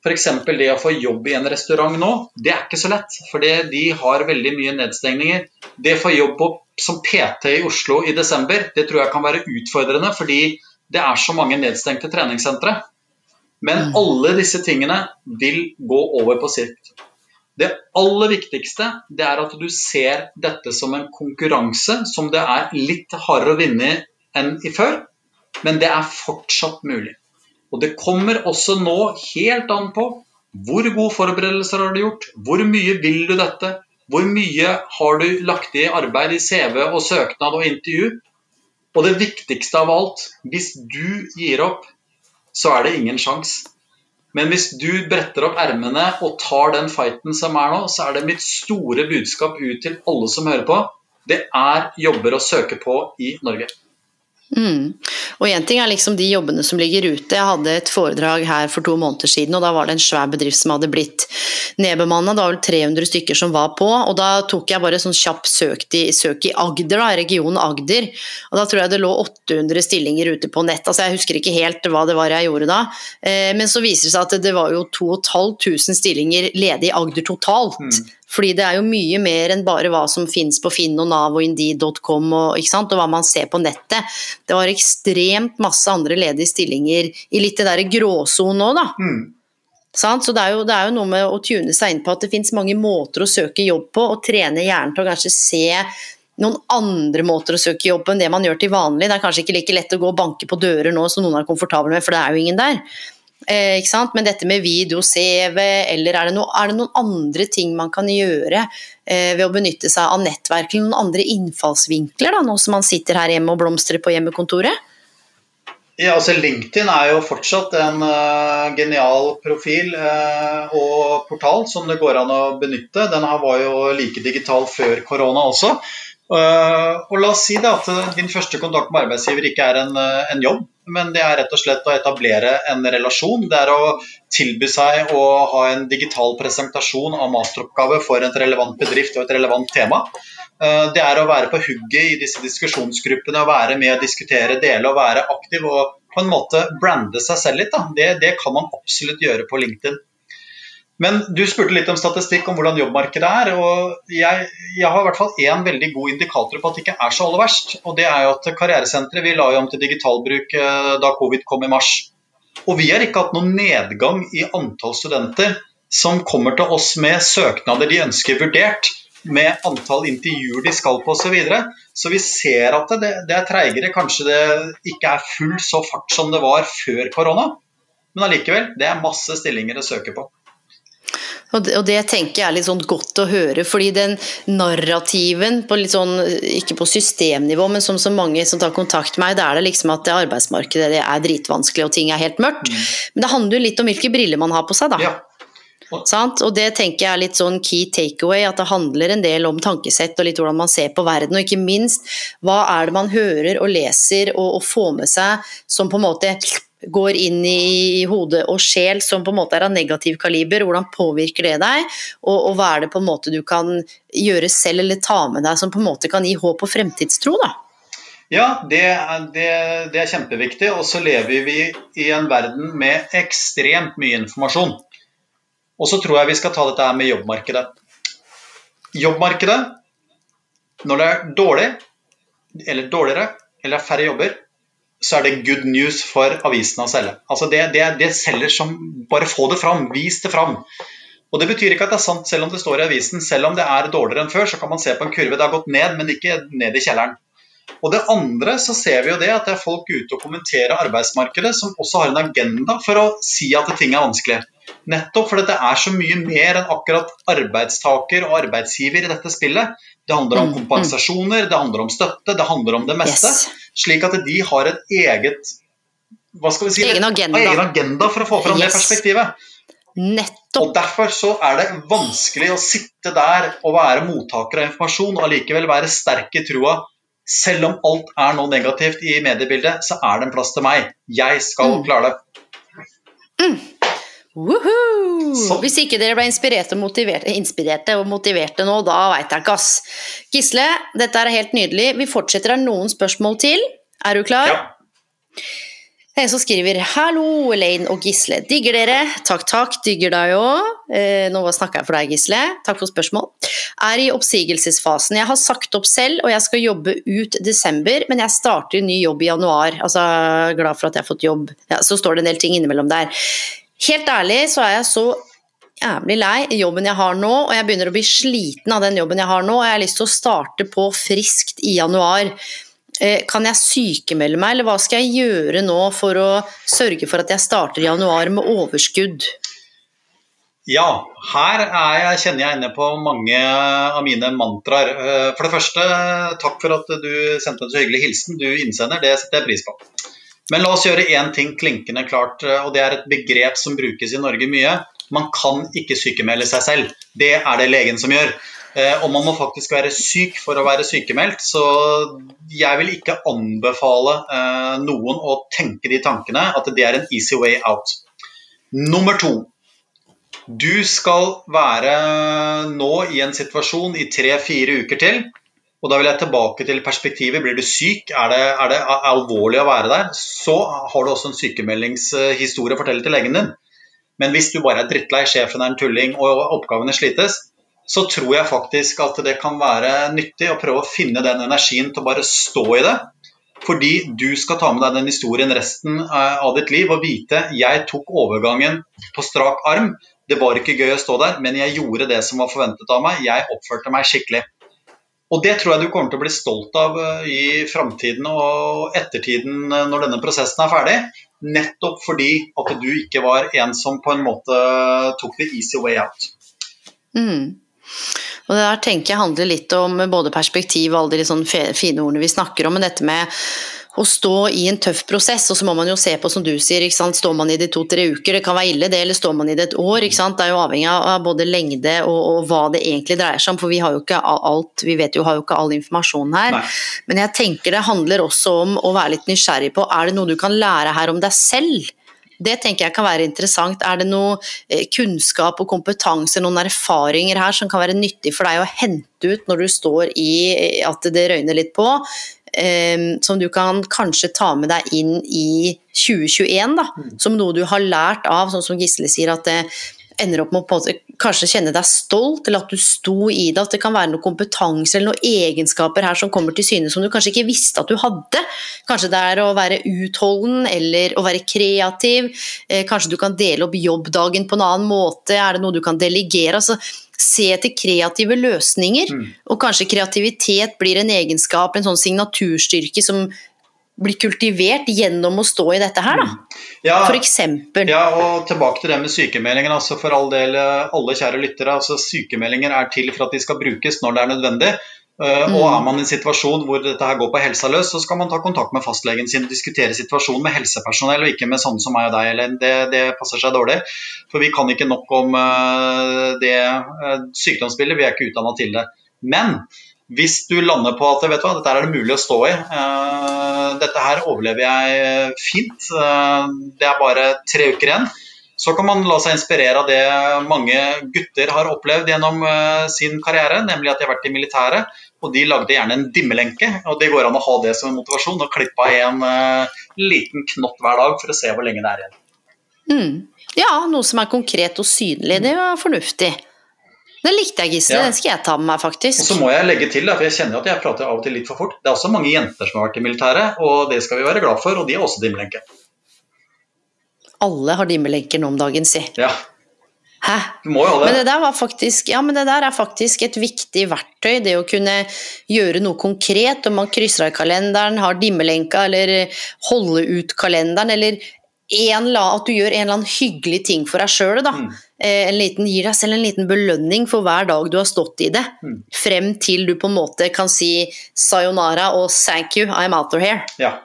F.eks. det å få jobb i en restaurant nå, det er ikke så lett. For de har veldig mye nedstengninger. Det å få jobb på, som PT i Oslo i desember, det tror jeg kan være utfordrende. Fordi det er så mange nedstengte treningssentre. Men mm. alle disse tingene vil gå over på sikt. Det aller viktigste det er at du ser dette som en konkurranse som det er litt hardere å vinne enn i før, men det er fortsatt mulig. Og Det kommer også nå helt an på hvor gode forberedelser har du gjort, hvor mye vil du dette, Hvor mye har du lagt i arbeid i CV og søknad og intervju? Og det viktigste av alt, hvis du gir opp, så er det ingen sjanse. Men hvis du bretter opp ermene og tar den fighten som er nå, så er det mitt store budskap ut til alle som hører på. Det er jobber å søke på i Norge. Mm. Og én ting er liksom de jobbene som ligger ute. Jeg hadde et foredrag her for to måneder siden, og da var det en svær bedrift som hadde blitt nedbemanna. Det var vel 300 stykker som var på, og da tok jeg bare sånn kjapp søk søk i Agder, da, regionen Agder. Og da tror jeg det lå 800 stillinger ute på nett. Altså jeg husker ikke helt hva det var jeg gjorde da, eh, men så viser det seg at det var jo 2500 stillinger ledig i Agder totalt. Mm. Fordi det er jo mye mer enn bare hva som finnes på Finn og Nav og Indeed.com og, og, hva man ser på nettet. Det var ekstremt masse andre ledige stillinger i litt det derre gråsonen òg, da. Mm. Så det er, jo, det er, jo, noe med å tune seg inn på at det finnes mange måter å søke jobb på, og trene hjernen til å kanskje se noen andre måter å søke jobb på enn det man gjør til vanlig. Det er kanskje ikke like lett å gå og banke på dører nå som noen er komfortable med, for det er jo ingen der. Eh, Men dette med video-CV, eller er det, no, er det, noen andre ting man kan gjøre eh, ved å benytte seg av nettverk, eller noen andre innfallsvinkler, da, nå som man sitter her hjemme og blomstrer på hjemmekontoret? Ja, altså LinkedIn er jo fortsatt en uh, genial profil uh, og portal som det går an å benytte. Den var jo like digital før korona også. Uh, og la oss si at din første kontakt med arbeidsgiver ikke er en, en jobb, men det er rett og slett å etablere en relasjon. Det er å tilby seg å ha en digital presentasjon av masteroppgave for et relevant bedrift og et relevant tema. Eh, det er å være på hugget i disse diskusjonsgruppene, å være med å diskutere, dele og være aktiv og på en måte brande seg selv litt. Det, det kan man absolutt gjøre på LinkedIn. Men du spurte litt om statistikk om hvordan jobbmarkedet er. og Jeg, jeg har i hvert fall én veldig god indikator på at det ikke er så aller verst. og det er jo at Karrieresenteret vi la jo om til digitalbruk eh, da covid kom i mars. Og vi har ikke hatt noen nedgang i antall studenter som kommer til oss med søknader de ønsker vurdert, med antall intervjuer de skal på osv. Så, videre. så vi ser at det, det er treigere. Kanskje det ikke er full så fart som det var før korona. Men allikevel, det er masse stillinger å søke på. Og det, og det, tenker jeg er litt sånn godt å høre, fordi den narrativen, på sånn, ikke på systemnivå, men som så mange som tar kontakt med meg, da er det liksom at det arbeidsmarkedet det er dritvanskelig og ting er helt mørkt. Mm. Men det handler jo litt om hvilke briller man har på seg, da. Ja. Og det tenker jeg er litt sånn key takeaway, at det handler en del om tankesett og litt hvordan man ser på verden, og ikke minst hva er det man hører og leser og, og får med seg som på en måte går inn i hode og sjel som på en måte er av negativ kaliber, hvordan påvirker det deg, og, og, hva er det på en måte du kan gjøre selv eller ta med deg som på en måte kan gi håp og fremtidstro? da? Ja, det, det, det er kjempeviktig. Og så lever vi i en verden med ekstremt mye informasjon. Og så tror jeg vi skal ta dette her med jobbmarkedet. Jobbmarkedet, når det er dårlig, eller dårligere, eller færre jobber, så er det good news for avisene å selge. Altså det, det, det selger som Bare få det fram, vis det fram. Og Det betyr ikke at det er sant selv om det står i avisen. Selv om det er dårligere enn før, så kan man se på en kurve. Det har gått ned, men ikke ned i kjelleren. Og det andre så ser vi jo det at det er folk ute og kommenterer arbeidsmarkedet som også har en agenda for å si at ting er vanskelig. Nettopp fordi det er så mye mer enn akkurat arbeidstaker og arbeidsgiver i dette spillet. Det handler om mm, mm. kompensasjoner, det handler om støtte, det handler om det meste. Yes. Slik at de har et eget hva skal vi si, egen agenda, egen agenda for å få fram yes. det perspektivet. Nettopp. Og Derfor så er det vanskelig å sitte der og være mottaker av informasjon og allikevel være sterk i trua. Selv om alt er noe negativt i mediebildet, så er det en plass til meg. Jeg skal mm. klare det. Mm. Hvis ikke dere ble inspirerte og, motiverte, inspirerte og motiverte nå, da veit jeg ikke, ass. Gisle, dette er helt nydelig. Vi fortsetter av noen spørsmål til. Er du klar? Ja. En som skriver 'Hallo, Elaine og Gisle. Digger dere?' Takk, takk. Digger deg òg. Eh, nå snakker jeg for deg, Gisle. Takk for spørsmål. Er i oppsigelsesfasen. Jeg har sagt opp selv, og jeg skal jobbe ut desember, men jeg starter en ny jobb i januar. Altså, glad for at jeg har fått jobb. Ja, så står det en del ting innimellom der. Helt ærlig så er jeg så jævlig lei i jobben jeg har nå, og jeg begynner å bli sliten av den jobben jeg har nå, og jeg har lyst til å starte på friskt i januar. Eh, kan jeg sykemelde meg, eller hva skal jeg gjøre nå for å sørge for at jeg starter i januar med overskudd? Ja, her jeg, kjenner jeg inne på mange av mine mantraer. Eh, for det første, takk for at du sendte en så hyggelig hilsen. Du innsender, det setter jeg pris på. Men la oss gjøre én ting klinkende klart, eh, og det er et begrep som brukes i Norge mye. Man kan ikke sykemelde seg selv. Det er det legen som gjør. Eh, og man må faktisk være syk for å være sykemeldt. Så jeg vil ikke anbefale noen å tenke de tankene at det er en easy way out. Nummer to du skal være nå i en situasjon i tre-fire uker til. Og da vil jeg tilbake til perspektivet. Blir du syk, er det, er det alvorlig å være der, så har du også en sykemeldingshistorie å fortelle til legen din. Men hvis du bare er drittlei, sjefen er en tulling og oppgavene slites, så tror jeg faktisk at det kan være nyttig å prøve å finne den energien til å bare stå i det. Fordi du skal ta med deg den historien resten eh, av ditt liv og vite jeg tok overgangen på strak arm. Det var ikke gøy å stå der, men jeg gjorde det som var forventet av meg. Jeg oppførte meg skikkelig. Og det tror jeg du kommer til å bli stolt av eh, i framtiden og ettertiden eh, når denne prosessen er ferdig. Nettopp fordi at du ikke var en som på en måte tok the easy way out. Mm. Og det der tenker jeg handler litt om både perspektiv og alle de sånn fine ordene vi snakker om, men dette med å stå i en tøff prosess, og så må man jo se på, som du sier, står man i det to-tre uker, det kan være ille det, eller står man i det et år? Det er jo avhengig av både lengde og, og, hva det egentlig dreier seg om, for vi har jo ikke alt, vi vet jo, har jo ikke all informasjon her. Nei. Men jeg tenker det handler også om å være litt nysgjerrig på, er det noe du kan lære her om deg selv? Det tenker jeg kan være interessant. Er det noe eh, kunnskap og kompetanse, noen erfaringer her som kan være nyttig for deg å hente ut når du står i at det røyner litt på? Eh, som du kan kanskje ta med deg inn i 2021, da, mm. som noe du har lært av, sånn som Gisle sier, at det ender opp med å kanskje kjenne deg stolt, eller at du sto i det, at det kan være noe kompetanse eller noen egenskaper her som kommer til syne som du kanskje ikke visste at du hadde. Kanskje det er å være utholden eller å være kreativ, eh, kanskje du kan dele opp jobbdagen på en annen måte, er det noe du kan delegere? altså se etter kreative løsninger. Mm. Og kanskje kreativitet blir en egenskap, en sånn signaturstyrke som blir kultivert gjennom å stå i dette her, da. Mm. Ja, for eksempel. Ja, og tilbake til det med sykemeldingen. Altså for all del, alle kjære lyttere. altså Sykemeldinger er til for at de skal brukes når det er nødvendig. Mm. Og er man i en situasjon hvor dette her går på helsa løs, så skal man ta kontakt med fastlegen sin og diskutere situasjonen med helsepersonell, og ikke med sånne som meg og deg. Eller det, det passer seg dårlig. For vi kan ikke nok om uh, det uh, sykdomsbildet, vi er ikke utdanna til det. Men hvis du lander på at vet du hva, dette er det mulig å stå i, dette her overlever jeg fint, det er bare tre uker igjen så kan man la seg inspirere av det mange gutter har opplevd gjennom sin karriere, nemlig at de har vært i militæret og de lagde gjerne en dimmelenke, og det går an å ha det som en motivasjon. Og klippe av en uh, liten knott hver dag for å se hvor lenge det er igjen. Mm. Ja, noe som er konkret og synlig. Det var fornuftig. Det likte jeg, Gisle. Ja. Den skal jeg ta med meg, faktisk. Og så må jeg legge til, for jeg kjenner at jeg prater av og til litt for fort. Det er også mange jenter som har vært i militæret, og det skal vi være glad for, og de har også dimmelenke. Alle har dimmelenker nå om dagen, si. Ja. Hæ? Men det faktisk, ja, men det der er faktisk et viktig verktøy. Det å kunne gjøre noe konkret. Om man krysser av kalenderen, har dimmelenka eller holde ut kalenderen. Eller en, at du gjør en eller annen hyggelig ting for deg sjøl. Mm. Eh, gir deg selv en liten belønning for hver dag du har stått i det. Mm. Frem til du på en måte kan si sayonara og thank you, I'm out of here. Ja.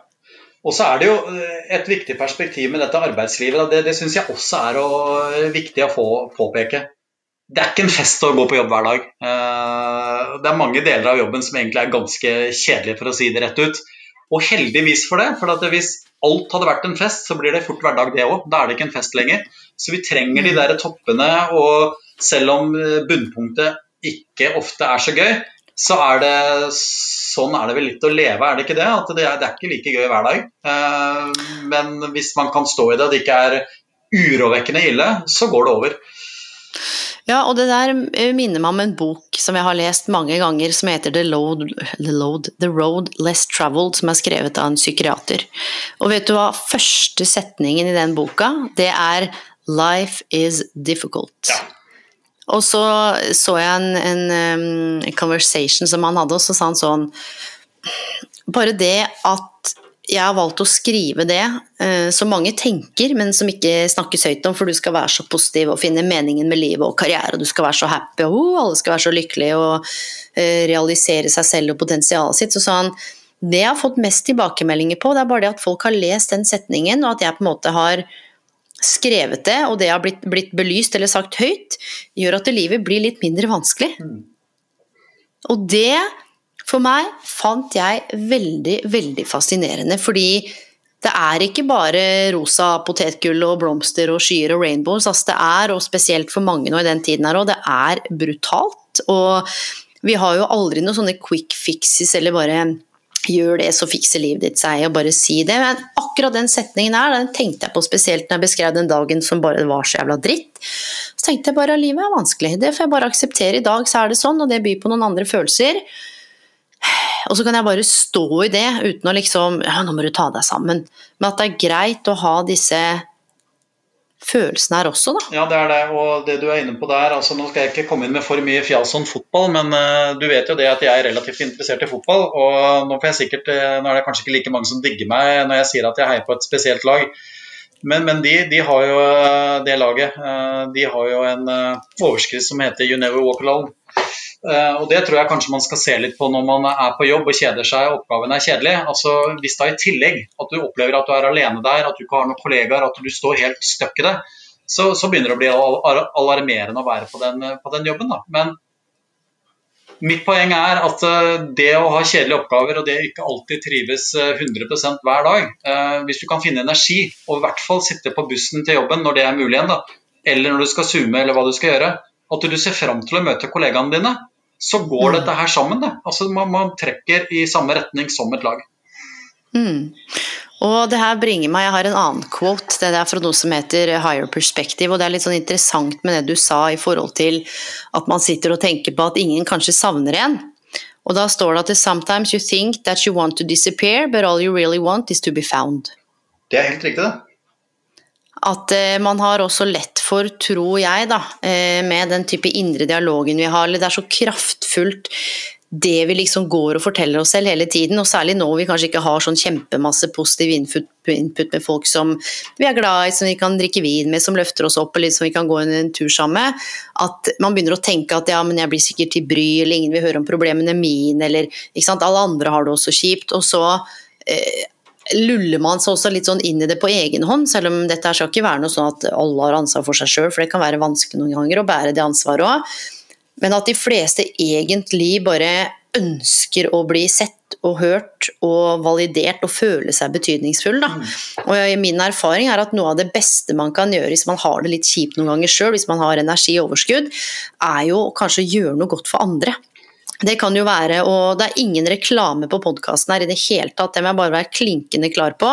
Og så er det jo eh, et viktig perspektiv med dette arbeidslivet. Det, det syns jeg også er å, eh, viktig å få påpeke. Det er ikke en fest å gå på jobb hver dag. Eh, det er mange deler av jobben som egentlig er ganske kjedelige, for å si det rett ut. Og heldigvis for det, for hvis alt hadde vært en fest, så blir det fort hverdag det òg. Da er det ikke en fest lenger. Så vi trenger de der toppene, og selv om bunnpunktet ikke ofte er så gøy, så er det sånn er det vel litt å leve, er det ikke det? At det er, det er ikke like gøy hver dag. Eh, men hvis man kan stå i det, og det ikke er urovekkende ille, så går det over. Ja, og det der eh, minner meg om en bok som jeg har lest mange ganger, som heter The Road, The, Load, The Road Less Traveled, som er skrevet av en psykiater. Og vet du hva første setningen i den boka, det er Life is difficult. Ja. Og så så jeg en, en um, conversation som han hadde, og så sa han sånn Bare det at jeg har valgt å skrive det uh, som mange tenker, men som ikke snakkes høyt om, for du skal være så positiv og finne meningen med livet og karriere, og du skal være så happy, og oh, alle skal være så lykkelige og uh, realisere seg selv og potensialet sitt. Så sa han det jeg har fått mest tilbakemeldinger på, det er bare det at folk har lest den setningen, og at jeg på en måte har skrevet det, og det har blitt, blitt belyst eller sagt høyt, gjør at livet blir litt mindre vanskelig. Mm. Og det for meg fant jeg veldig, veldig fascinerende, fordi det er ikke bare rosa potetgull og blomster og skyer og rainbows. Altså det er, og spesielt for mange nå i den tiden her òg, det er brutalt. Og vi har jo aldri noen sånne quick fixes eller bare gjør det, så fikser livet ditt seg, og bare si det. Men akkurat den setningen her, den tenkte jeg på spesielt når jeg beskrev den dagen som bare var så jævla dritt. Så tenkte jeg bare at livet er vanskelig, det får jeg bare akseptere. I dag så er det sånn, og det byr på noen andre følelser. Og så kan jeg bare stå i det uten å liksom Ja, nå må du ta deg sammen. Men at det er greit å ha disse følelsene her også, da. Ja, det er det. Og det du er inne på der altså Nå skal jeg ikke komme inn med for mye fjas om fotball, men uh, du vet jo det at jeg er relativt interessert i fotball. Og nå får jeg sikkert uh, Nå er det kanskje ikke like mange som digger meg når jeg sier at jeg heier på et spesielt lag. Men, men de, de, har jo uh, det laget. de har jo en overskrift som heter 'You never walk alone'. Uh, og Det tror jeg kanskje man skal se litt på når man er på jobb og kjeder seg og oppgaven er kjedelig. Altså, hvis da i tillegg at du opplever at du er alene der, at du ikke har noen kollegaer, at du står helt stuck i det, så, så, begynner det å bli alarmerende å være på den, på den jobben. Da. Men mitt poeng er at uh, det å ha kjedelige oppgaver og det ikke alltid trives 100 eh, hver dag Hvis du kan finne energi og i hvert fall sitte på bussen til jobben når det er mulig igjen, da, eller når du skal zoome eller hva du skal gjøre, at du ser fram til å møte kollegaene dine, så går mm. dette her sammen. Det. Altså man, man, trekker i samme retning som et lag. Mm. Og det her bringer meg, Jeg har en annen quote. Det er fra noe som heter Higher Perspective. og Det er litt sånn interessant med det du sa i forhold til at man sitter og tenker på at ingen kanskje savner en. Og da står det at sometimes you think that you want to disappear, but all you really want is to be found. Det er helt riktig, det. At eh, man har også lett for, tror jeg, da, eh, med den type indre dialogen vi har, eller det er så kraftfullt det vi liksom går og forteller oss selv hele tiden, og særlig nå vi kanskje ikke har sånn kjempemasse positiv input, input, med folk som vi er glad i, som vi kan drikke vin med, som løfter oss opp, eller som vi kan gå en tur sammen med, at man begynner å tenke at ja, men jeg blir sikkert til bry, eller ingen vil høre om problemene mine, eller ikke sant, alle andre har det også kjipt, og så eh, luller man seg også litt sånn inn i det på egen hånd, selv om dette skal ikke være noe sånn at alle har ansvar for seg sjøl, for det kan være vanskelig noen ganger å bære det ansvaret òg. Men at de fleste egentlig bare ønsker å bli sett og hørt og validert og føle seg betydningsfull. Da. Mm. Og min erfaring er at noe av det beste man kan gjøre hvis man har det litt kjipt noen ganger sjøl, hvis man har energi og overskudd, er jo kanskje å gjøre noe godt for andre. Det kan jo være, og det er ingen reklame på podkasten her i det hele tatt, det må jeg bare være klinkende klar på.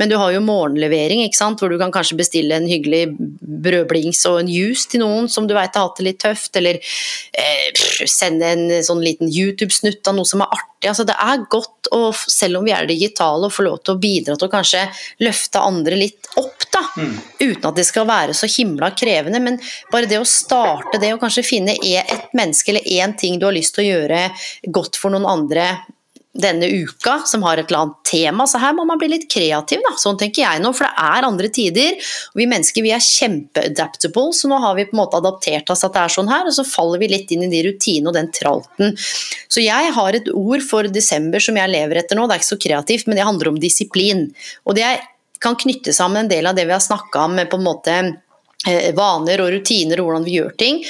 Men du har jo morgenlevering, ikke sant? hvor du kan kanskje bestille en hyggelig brødblings og en juice til noen som du veit har hatt det litt tøft, eller eh, sende en sånn liten YouTube-snutt av noe som er artig. Altså, det er godt, å, selv om vi er digitale, å få lov til å bidra til å kanskje løfte andre litt opp, da. Mm. Uten at det skal være så himla krevende, men bare det å starte det, og kanskje finne et menneske eller én ting du har lyst til å gjøre godt for noen andre denne uka som har et eller annet tema. Så her må man bli litt kreativ, da. Sånn tenker jeg nå, for det er andre tider. Vi mennesker vi er kjempeadaptable, så nå har vi på en måte adaptert oss at det er sånn her, og så faller vi litt inn i de rutinene og den tralten. Så jeg har et ord for desember som jeg lever etter nå, det er ikke så kreativt, men det handler om disiplin. Og det kan knytte sammen en del av det vi har snakka om med på en måte vaner og rutiner og hvordan vi gjør ting.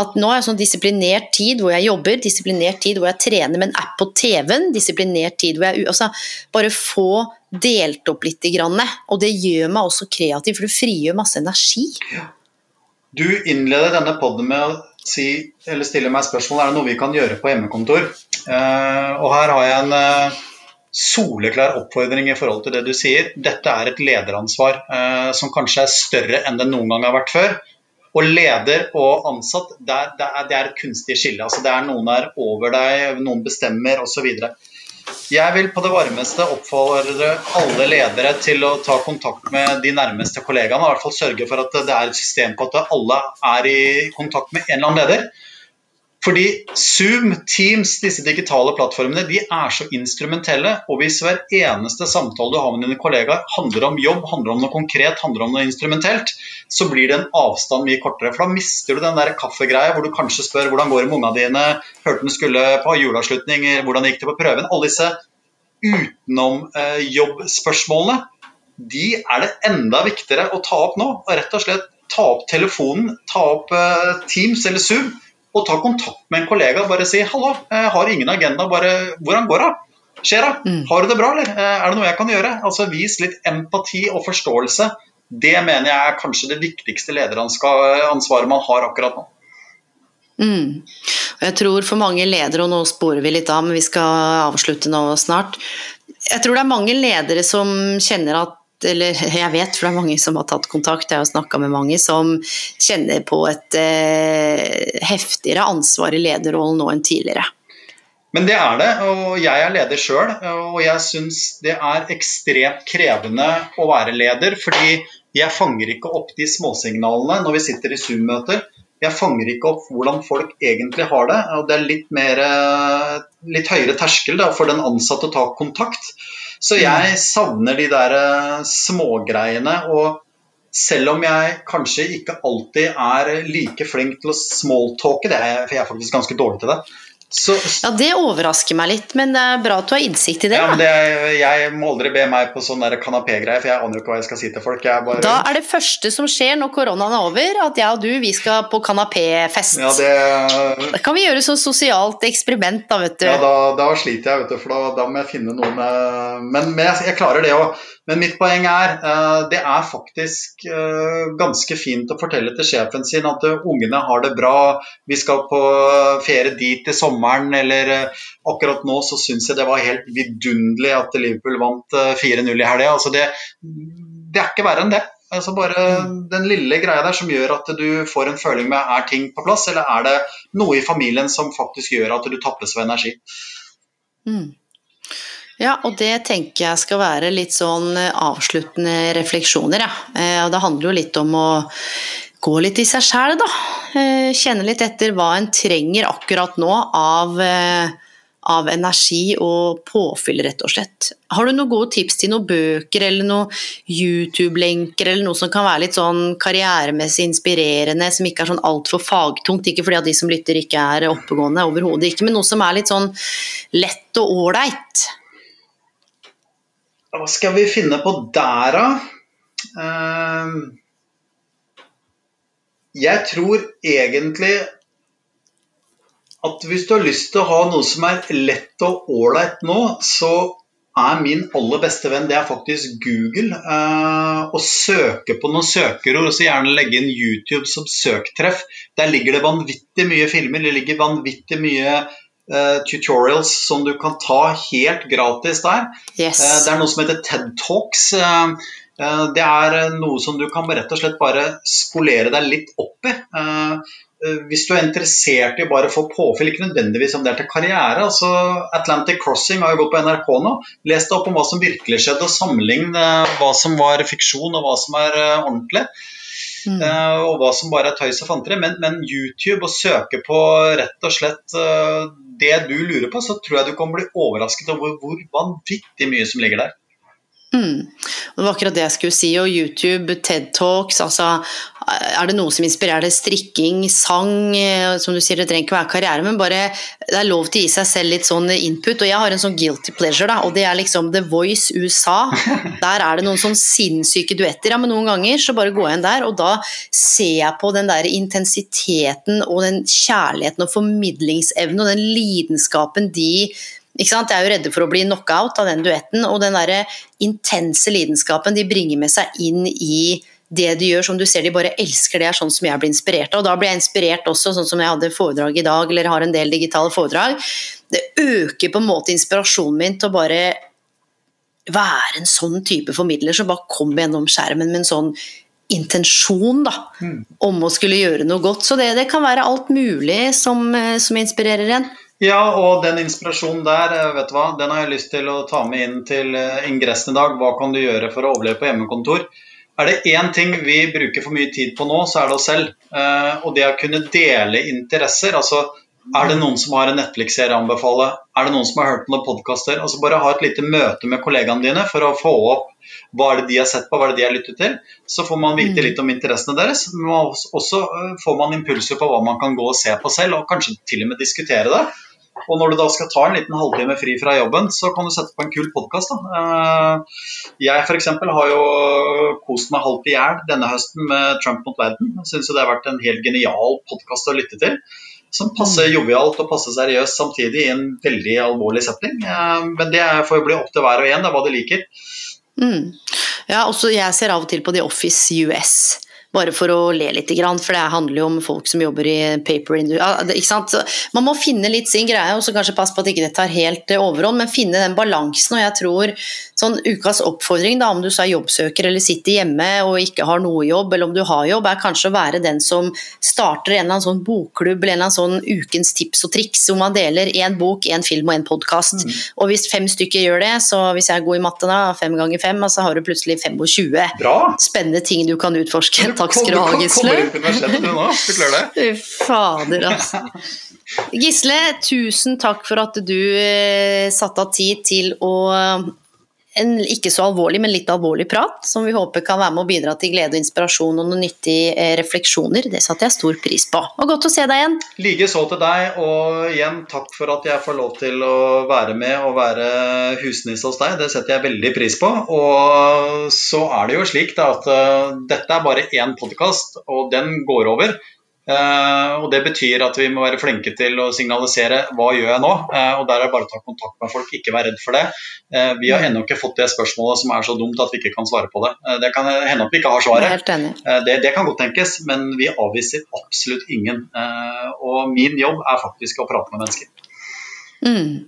At nå er det sånn disiplinert tid hvor jeg jobber, disiplinert tid hvor jeg trener med en app på TV-en, disiplinert tid hvor jeg altså, Bare få delt opp litt. Og det gjør meg også kreativ, for det frigjør masse energi. Du innleder denne poden med å si, eller stille meg spørsmål er det noe vi kan gjøre på hjemmekontor. Uh, og her har jeg en uh, soleklar oppfordring i forhold til det du sier. Dette er et lederansvar eh, som kanskje er større enn det noen gang har vært før. Og leder og ansatt, det er, det er, det er et kunstig skille. Altså, det er noen er over deg, noen bestemmer osv. Jeg vil på det varmeste oppfordre alle ledere til å ta kontakt med de nærmeste kollegaene. I hvert fall sørge for at det er et system på at alle er i kontakt med en eller annen leder. Fordi Zoom, Teams, disse digitale plattformene de er så instrumentelle. Og hvis hver eneste samtale du har med dine kollegaer handler om jobb, handler om noe konkret, handler om noe instrumentelt, så blir det en avstand mye kortere. For da mister du den der kaffegreia hvor du kanskje spør hvordan går det med ungene dine, hørte den skulle på juleavslutning, hvordan gikk det på prøven. Alle disse utenom eh, de er det enda viktigere å ta opp nå. og rett og slett ta opp telefonen, ta opp eh, Teams eller Zoom og ta kontakt med en kollega. og Bare si 'hallo, jeg har ingen agenda', bare 'hvordan går det'? Skjer det? Mm. Har du det bra, eller? Eh, er det noe jeg kan gjøre? Altså Vis litt empati og forståelse. Det mener jeg er kanskje det viktigste lederansvaret man har akkurat nå. Mm. Jeg tror for mange ledere, og nå sporer vi litt av, men vi skal avslutte nå snart. Jeg tror det er mange ledere som kjenner at eller jeg vet, for det er mange som har tatt kontakt, jeg har snakka med mange, som kjenner på et eh, heftigere ansvar i lederrollen nå enn tidligere. Men det er det, og jeg er leder sjøl. Og jeg syns det er ekstremt krevende å være leder, fordi jeg fanger ikke opp de småsignalene når vi sitter i Zoom-møter. Jeg fanger ikke opp hvordan folk egentlig har det. og Det er litt, mer, eh, litt høyere terskel da, for den ansatte å ta kontakt. Så jeg savner de der eh, smågreiene. Og selv om jeg kanskje ikke alltid er like flink til å smalltalke, det er, for jeg er faktisk ganske dårlig til det, så, ja, Det overrasker meg litt, men det er bra at du har innsikt i det. Ja, men det, jeg må aldri be meg på sånn kanapégreier, for jeg aner jo ikke hva jeg skal si til folk. Bare... Da er det første som skjer når koronaen er over, at jeg og du vi skal på kanapéfest. Ja, det... Da kan vi gjøre sånn sosialt eksperiment, da, vet du. Ja, da, da sliter jeg, vet du, for da, da, må jeg finne noen Men, men jeg, jeg, klarer det òg. Men mitt poeng er uh, det er faktisk uh, ganske fint å fortelle til sjefen sin at uh, ungene har det bra, vi skal på ferie dit i sommeren, eller akkurat nå så syns jeg det var helt vidunderlig at Liverpool vant 4-0 i helga. Altså det, det er ikke verre enn det. Altså bare den lille greia der som gjør at du får en føling med er ting på plass, eller er det noe i familien som faktisk gjør at du tappes for energi. Mm. Ja, og det tenker jeg skal være litt sånn eh, avsluttende refleksjoner, ja. Eh, og det handler jo litt om å gå litt i seg sjæl, da. Eh, kjenne litt etter hva en trenger akkurat nå av, av energi og påfyll, rett og slett. Har du noen gode tips til noen bøker eller noen YouTube-lenker eller noe som kan være litt sånn karrieremessig inspirerende, som ikke er sånn altfor fagtungt? Ikke fordi at de som lytter ikke er oppegående, overhodet ikke, men noe som er litt sånn lett og ålreit? Hva skal vi finne på der, da? Ehm, jeg tror egentlig at hvis du har lyst til å ha noe som er lett og ålreit nå, så er min aller beste venn det er faktisk Google. Uh, å søke på noen søkerord, og så gjerne legge inn YouTube som søktreff. Der ligger det vanvittig mye filmer, det ligger vanvittig mye eh, tutorials som du kan ta helt gratis der. Yes. Eh, det er noe som heter TED Talks. Uh, det er noe som du kan rett og slett bare spolere deg litt opp i. hvis du er interessert i bare å få påfyll, ikke nødvendigvis om det er til karriere. altså Atlantic Crossing har jo gått på NRK nå. Les deg opp om hva som virkelig skjedde, og sammenligne hva som var fiksjon og hva som er ordentlig. Mm. og hva som bare er tøys og fanteri. Men, men, YouTube, og søke på rett og slett det du lurer på, så tror jeg du kan bli overrasket over hvor vanvittig mye som ligger der. Mm. Det var akkurat det jeg skulle si. Og YouTube, TED Talks, altså er det noe som inspirerer deg? Strikking, sang, eh, som du sier, det trenger ikke være karriere, men bare det er lov til å gi seg selv litt sånn input. Og jeg har en sånn guilty pleasure, da, og det er liksom The Voice USA. Der er det noen sånn sinnssyke duetter, ja, men noen ganger så bare går jeg inn der, og da ser jeg på den der intensiteten og den kjærligheten og formidlingsevnen og den lidenskapen de de er jo redde for å bli knockout av den duetten, og den der intense lidenskapen de bringer med seg inn i det de gjør, som du ser de bare elsker det, er sånn som jeg blir inspirert av. Og da blir jeg inspirert også, sånn som jeg hadde foredrag i dag, eller har en del digitale foredrag. Det øker på en måte inspirasjonen min til å bare være en sånn type formidler som bare kommer gjennom skjermen med en sånn intensjon da, mm. om å skulle gjøre noe godt. Så det, det kan være alt mulig som, eh, som inspirerer en. Ja, og den inspirasjonen der, eh, vet du hva, den har jeg lyst til å ta med inn til eh, ingressen i dag. Hva kan du gjøre for å overleve på hjemmekontor? Er det én ting vi bruker for mye tid på nå, så er det oss selv. Eh, og det å kunne dele interesser. altså Er det noen som har en Netflix-serie å anbefale? Er det noen som har hørt noen podkaster? Altså bare ha et lite møte med kollegaene dine for å få opp hva er det de har sett på, hva er det de har lyttet til. Så får man vite mm. litt om interessene deres. Men også får man impulser på hva man kan gå og se på selv, og kanskje til og med diskutere det. Og når du da skal ta en liten halvtime fri fra jobben, så kan du sette på en kul podkast. Øh, jeg f.eks. har jo kost meg halvt i hjel denne høsten med Trump mot verden. Syns jo det har vært en helt genial podkast å lytte til som passer mm. jovialt og passer seriøst samtidig i en veldig alvorlig setting. Eh, men det får jo bli opp til hver og en, det er hva de liker. Mm. Ja, også jeg ser av og til på The Office US bare for å le litt, for det handler jo om folk som jobber i paper industry. Man må finne litt sin greie, og så kanskje passe på at ikke det tar helt eh, overhånd, men finne den balansen. Og jeg tror sånn ukas oppfordring, da, om du så er jobbsøker eller sitter hjemme og ikke har noe jobb, eller om du har jobb, er kanskje å være den som starter en eller annen sånn bokklubb eller en eller annen sånn ukens tips og triks, hvor man deler én bok, én film og én podkast. Mm. Og hvis fem stykker gjør det, så hvis jeg er god i matte da, fem ganger fem, så har du plutselig 25 Bra. spennende ting du kan utforske. Takk skal du ha, Gisle. Fy fader, altså. Gisle, tusen takk for at du eh, satte av tid til å en ikke så alvorlig, men litt alvorlig prat, som vi håper kan være med å bidra til glede og inspirasjon og noen nyttige eh, refleksjoner. Det satte jeg stor pris på. Og godt å se deg igjen. Like så til deg, og igjen takk for at jeg får lov til å være med og være husnisse hos deg. Det setter jeg veldig pris på. Og så er det jo slik at uh, dette er bare én podkast, og den går over. Uh, og Det betyr at vi må være flinke til å signalisere hva gjør jeg nå. Uh, og Der er det bare å ta kontakt med folk, ikke være redd for det. Uh, vi har mm. ennå ikke fått det spørsmålet som er så dumt at vi ikke kan svare på det. det kan hende at vi ikke har svaret. Det, det, kan godt tenkes, men vi avviser absolutt ingen. og min jobb er faktisk å prate med mennesker. Mm.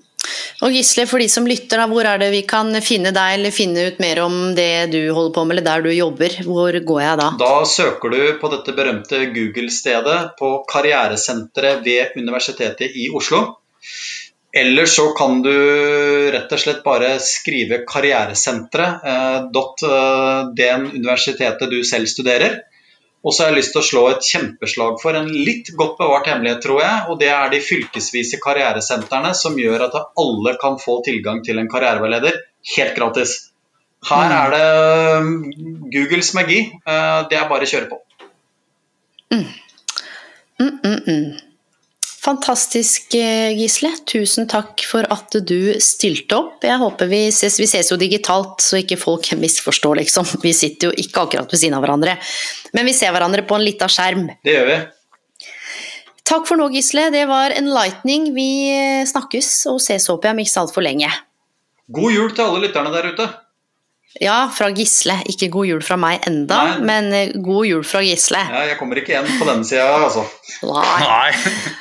Og Gisle, for de som lytter, da, hvor er det vi kan finne deg eller finne ut mer om det du holder på med, eller der du jobber? Hvor går jeg da? Da søker du på dette berømte Google-stedet på Karrieresenteret ved Universitetet i Oslo. Eller så kan du rett og slett bare skrive karrieresenteret.dnuniversitetet eh, eh du selv studerer. Og så har jeg lyst til å slå et kjempeslag for en litt godt bevart hemmelighet, tror jeg. Og det er de fylkesvise karrieresentrene som gjør at alle kan få tilgang til en karriereveileder helt gratis. Her mm. er det um, Googles magi. Eh, det er bare å kjøre på. Mm. Mm, mm, mm. Fantastisk, eh, Gisle. Tusen takk for at du stilte opp. Jeg håper vi ses, vi ses jo digitalt, så ikke folk misforstår, liksom. Vi sitter jo ikke akkurat ved siden av hverandre, men vi ser hverandre på en lita skjerm. Det gjør vi. Takk for nå, Gisle. Det var Enlightening. Vi eh, snakkes og ses, håper jeg, om ikke så altfor lenge. God jul til alle lytterne der ute. Ja, fra Gisle. Ikke god jul fra meg enda, Nei. men eh, god jul fra Gisle. Ja, jeg kommer ikke igjen på denne sida, altså. Nei. Nei.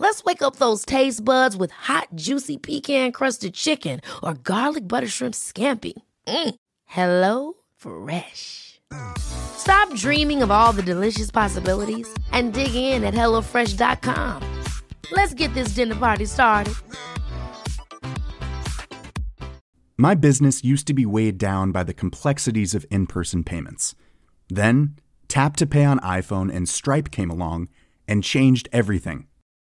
Let's wake up those taste buds with hot, juicy pecan crusted chicken or garlic butter shrimp scampi. Mm. Hello Fresh. Stop dreaming of all the delicious possibilities and dig in at HelloFresh.com. Let's get this dinner party started. My business used to be weighed down by the complexities of in person payments. Then, Tap to Pay on iPhone and Stripe came along and changed everything.